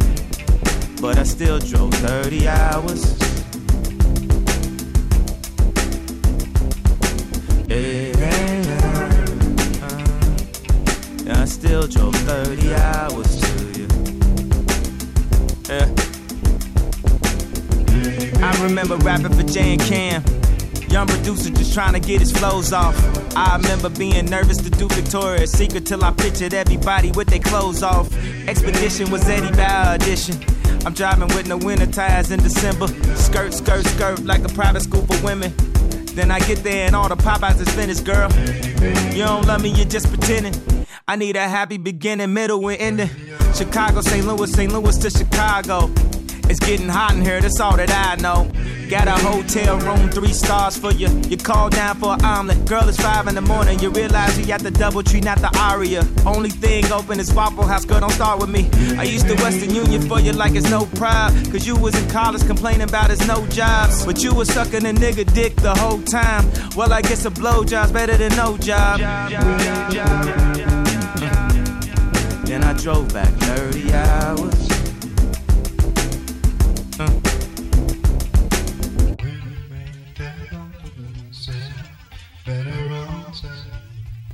But I still drove 30 hours. I still drove 30 hours to you. Yeah. I remember rapping for Jay and Cam. Young producer just trying to get his flows off. I remember being nervous to do Victoria's Secret till I pictured everybody with their clothes off. Expedition was Eddie Bauer edition. I'm driving with no winter tires in December. Skirt, skirt, skirt like a private school for women. Then I get there and all the Popeyes is finished, girl. You don't love me, you're just pretending. I need a happy beginning, middle, and ending. Chicago, St. Louis, St. Louis to Chicago. It's getting hot in here, that's all that I know. Got a hotel room, three stars for you. You call down for an omelet. Girl, it's five in the morning. You realize you got the double tree, not the aria. Only thing open is Waffle House, girl, don't start with me. I used to Western Union for you like it's no pride. Cause you was in college complaining about it's no jobs. But you was sucking a nigga dick the whole time. Well, I guess a blowjob's better than no job. Then I drove back 30 hours.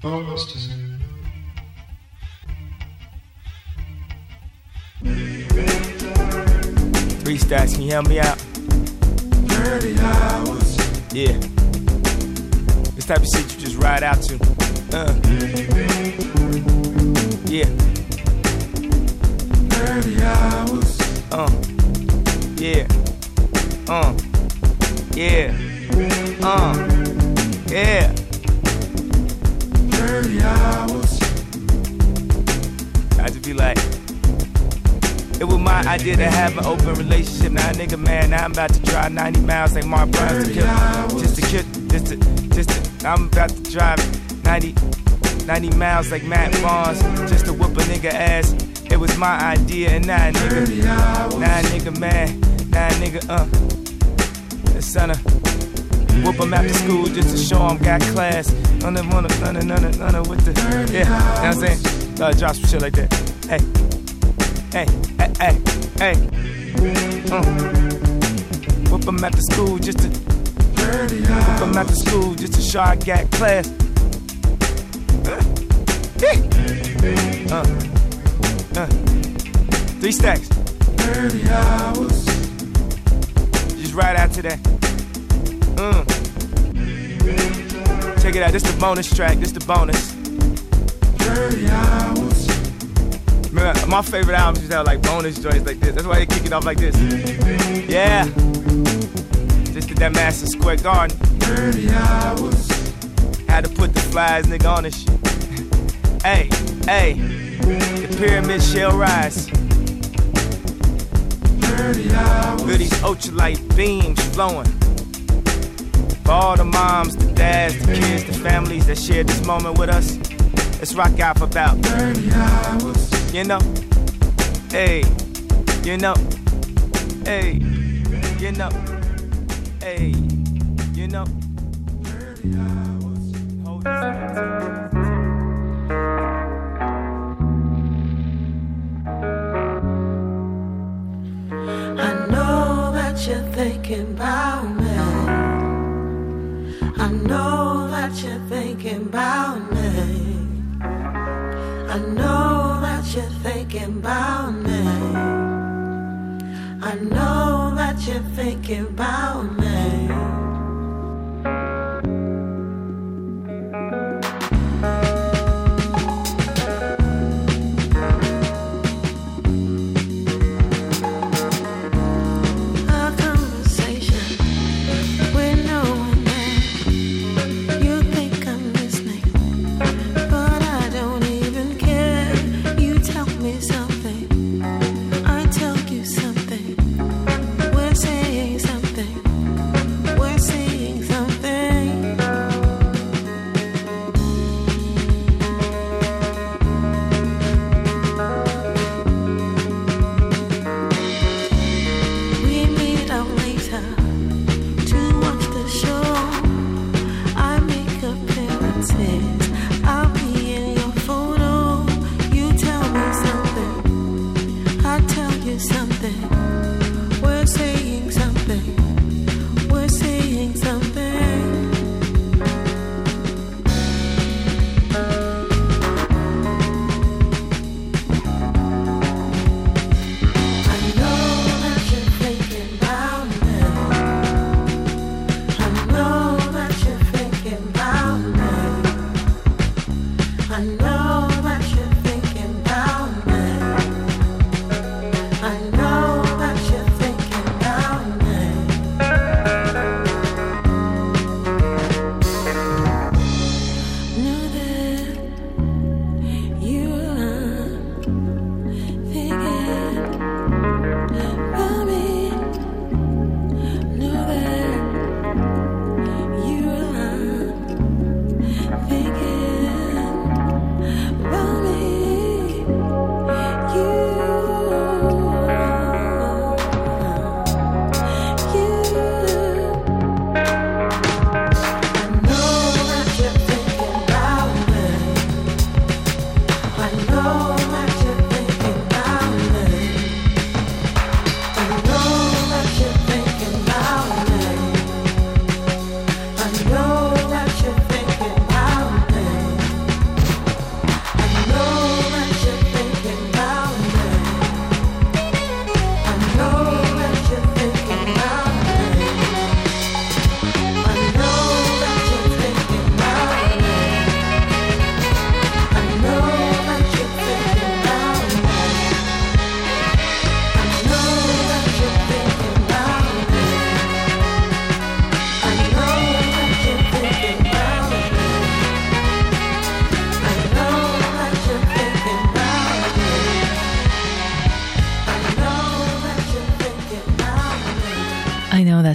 Three stacks, can you help me out? 30 hours. Yeah. This type of shit you just ride out to. Uh. Yeah. 30 hours. Uh. Yeah. Uh. Yeah. Uh. Yeah. 30 hours. I just be like, it was my idea to have an open relationship. Now, nigga, man, now I'm about to drive 90 miles like Mark Burns to kill, just to kill, just to, just to. I'm about to drive 90, 90 miles like Matt Barnes just to whoop a nigga ass. It was my idea, and now, nigga, now, nigga, man, now, nigga, uh, the son of. Whoop him after school just to show him got class. None of, none of, none of, none of, none of with the, yeah, you know what I'm saying? Uh, drop some shit like that. Hey, hey, hey, hey, hey. Uh. Whoop him after school just to, whoop him after school just to show I got class. Uh. Uh. Uh. Three stacks. 30 hours. Just right after that. Mm. Check it out, this the bonus track, this the bonus. 30 hours. Remember, my favorite albums to have like bonus joints like this. That's why they kick it off like this. Yeah. Just did that Madison Square Garden. 30 hours. Had to put the flies nigga on this shit. hey, hey. The pyramid shall rise. 30 hours. Feel these ultralight beams flowing. For all the moms, the dads, the kids, the families that shared this moment with us, let's rock out for about 30 hours. You know? Hey, you know? Hey, you know? Hey, you know? I know that you're thinking about me. I know that you're thinking about me. I know that you're thinking about me. I know that you're thinking about me.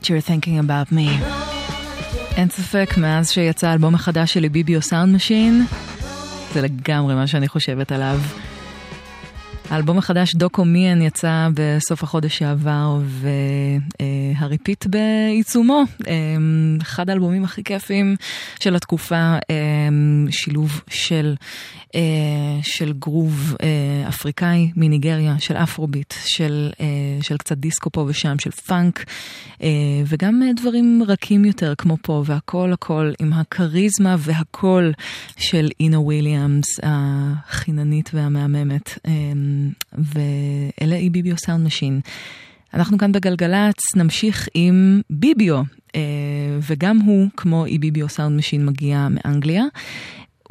That you're thinking about me. אין ספק, מאז שיצא האלבום החדש של Ibibio Sound Machine, זה לגמרי מה שאני חושבת עליו. האלבום החדש, Doko Mien, יצא בסוף החודש שעבר, וה repeat בעיצומו. אה, אחד האלבומים הכי כיפים של התקופה, אה, שילוב של, אה, של גרוב אה, אפריקאי מניגריה, של אפרוביט, של, אה, של קצת דיסקו פה ושם, של פאנק, אה, וגם אה, דברים רכים יותר כמו פה, והכל הכל עם הכריזמה והקול של אינו וויליאמס, החיננית והמהממת, אה, ואלה Ibibio Sound Machine. אנחנו כאן בגלגלצ נמשיך עם ביביו, אה, וגם הוא, כמו Ibibio Sound Machine, מגיע מאנגליה.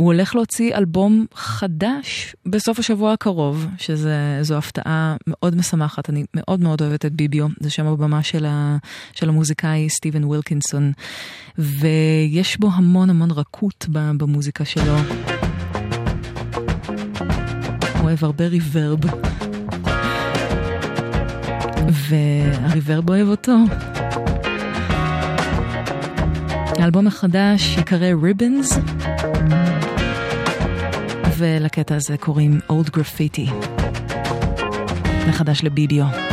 הוא הולך להוציא אלבום חדש בסוף השבוע הקרוב, שזו הפתעה מאוד משמחת, אני מאוד מאוד אוהבת את ביביו, זה שם הבמה של, ה, של המוזיקאי סטיבן ווילקינסון, ויש בו המון המון רכות במוזיקה שלו. אוהב הרבה ריברב. והריברב אוהב אותו. האלבום החדש יקרא ריבנס, ולקטע הזה קוראים Old Graffiti. מחדש לבידיו.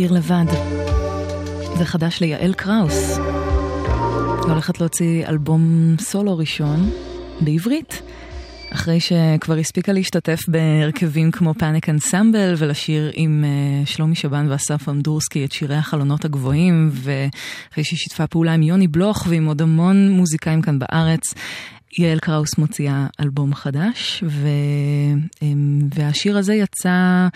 לשיר לבד. זה חדש ליעל קראוס. היא הולכת להוציא אלבום סולו ראשון בעברית. אחרי שכבר הספיקה להשתתף בהרכבים כמו פאניק אנסמבל ולשיר עם uh, שלומי שבן ואסף אמדורסקי את שירי החלונות הגבוהים ואחרי שהיא שיתפה פעולה עם יוני בלוך ועם עוד המון מוזיקאים כאן בארץ. יעל קראוס מוציאה אלבום חדש, ו, אמ, והשיר הזה יצא, אה,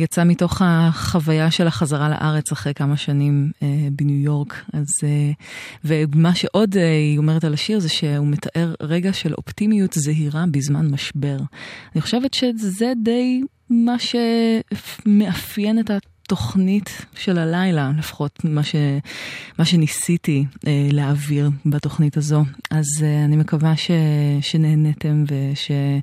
יצא מתוך החוויה של החזרה לארץ אחרי כמה שנים אה, בניו יורק. אז, אה, ומה שעוד היא אומרת על השיר זה שהוא מתאר רגע של אופטימיות זהירה בזמן משבר. אני חושבת שזה די מה שמאפיין את ה... התוכנית של הלילה, לפחות מה, ש, מה שניסיתי אה, להעביר בתוכנית הזו. אז אה, אני מקווה ש, שנהנתם וש, אה,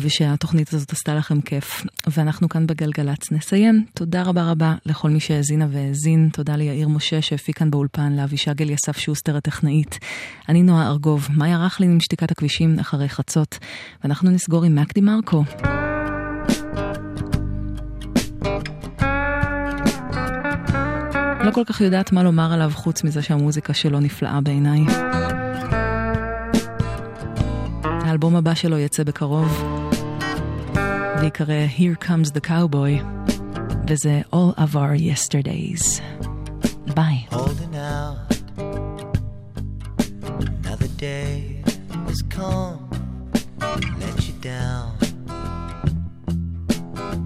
ושהתוכנית הזאת עשתה לכם כיף. ואנחנו כאן בגלגלצ נסיים. תודה רבה רבה לכל מי שהאזינה והאזין. תודה ליאיר משה שהפיק כאן באולפן, לאבישג אליסף שוסטר הטכנאית. אני נועה ארגוב, מאיה רכלין עם שתיקת הכבישים אחרי חצות. ואנחנו נסגור עם מקדי מרקו. לא כל כך יודעת מה לומר עליו חוץ מזה שהמוזיקה שלו נפלאה בעיניי. האלבום הבא שלו יצא בקרוב, ויקרא Here Comes the Cowboy, וזה All of Our Yesterdays. ביי.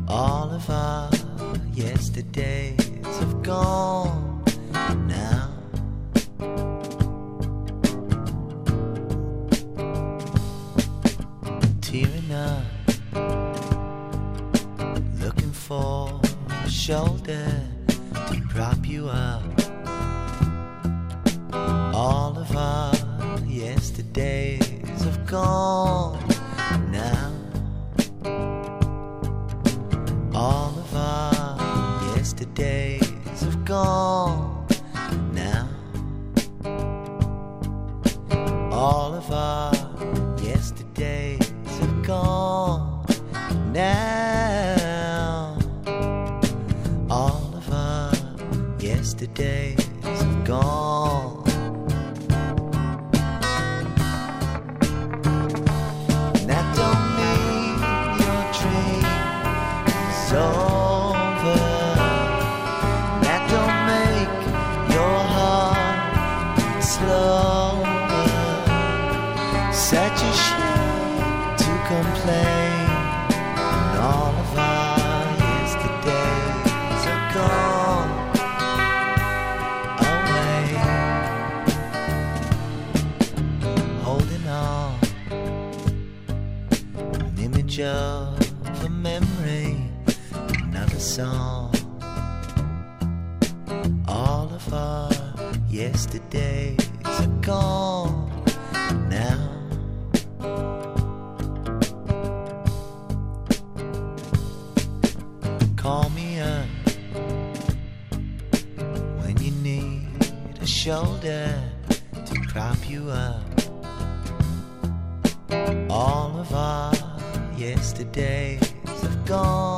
All of our yesterdays have gone now tearing up looking for a shoulder to prop you up all of our yesterdays have gone now. All of our yesterdays gone now. All of our yesterdays have gone now. All of our yesterdays have gone. Song. All of our yesterdays are gone now. Call me up when you need a shoulder to prop you up. All of our yesterdays have gone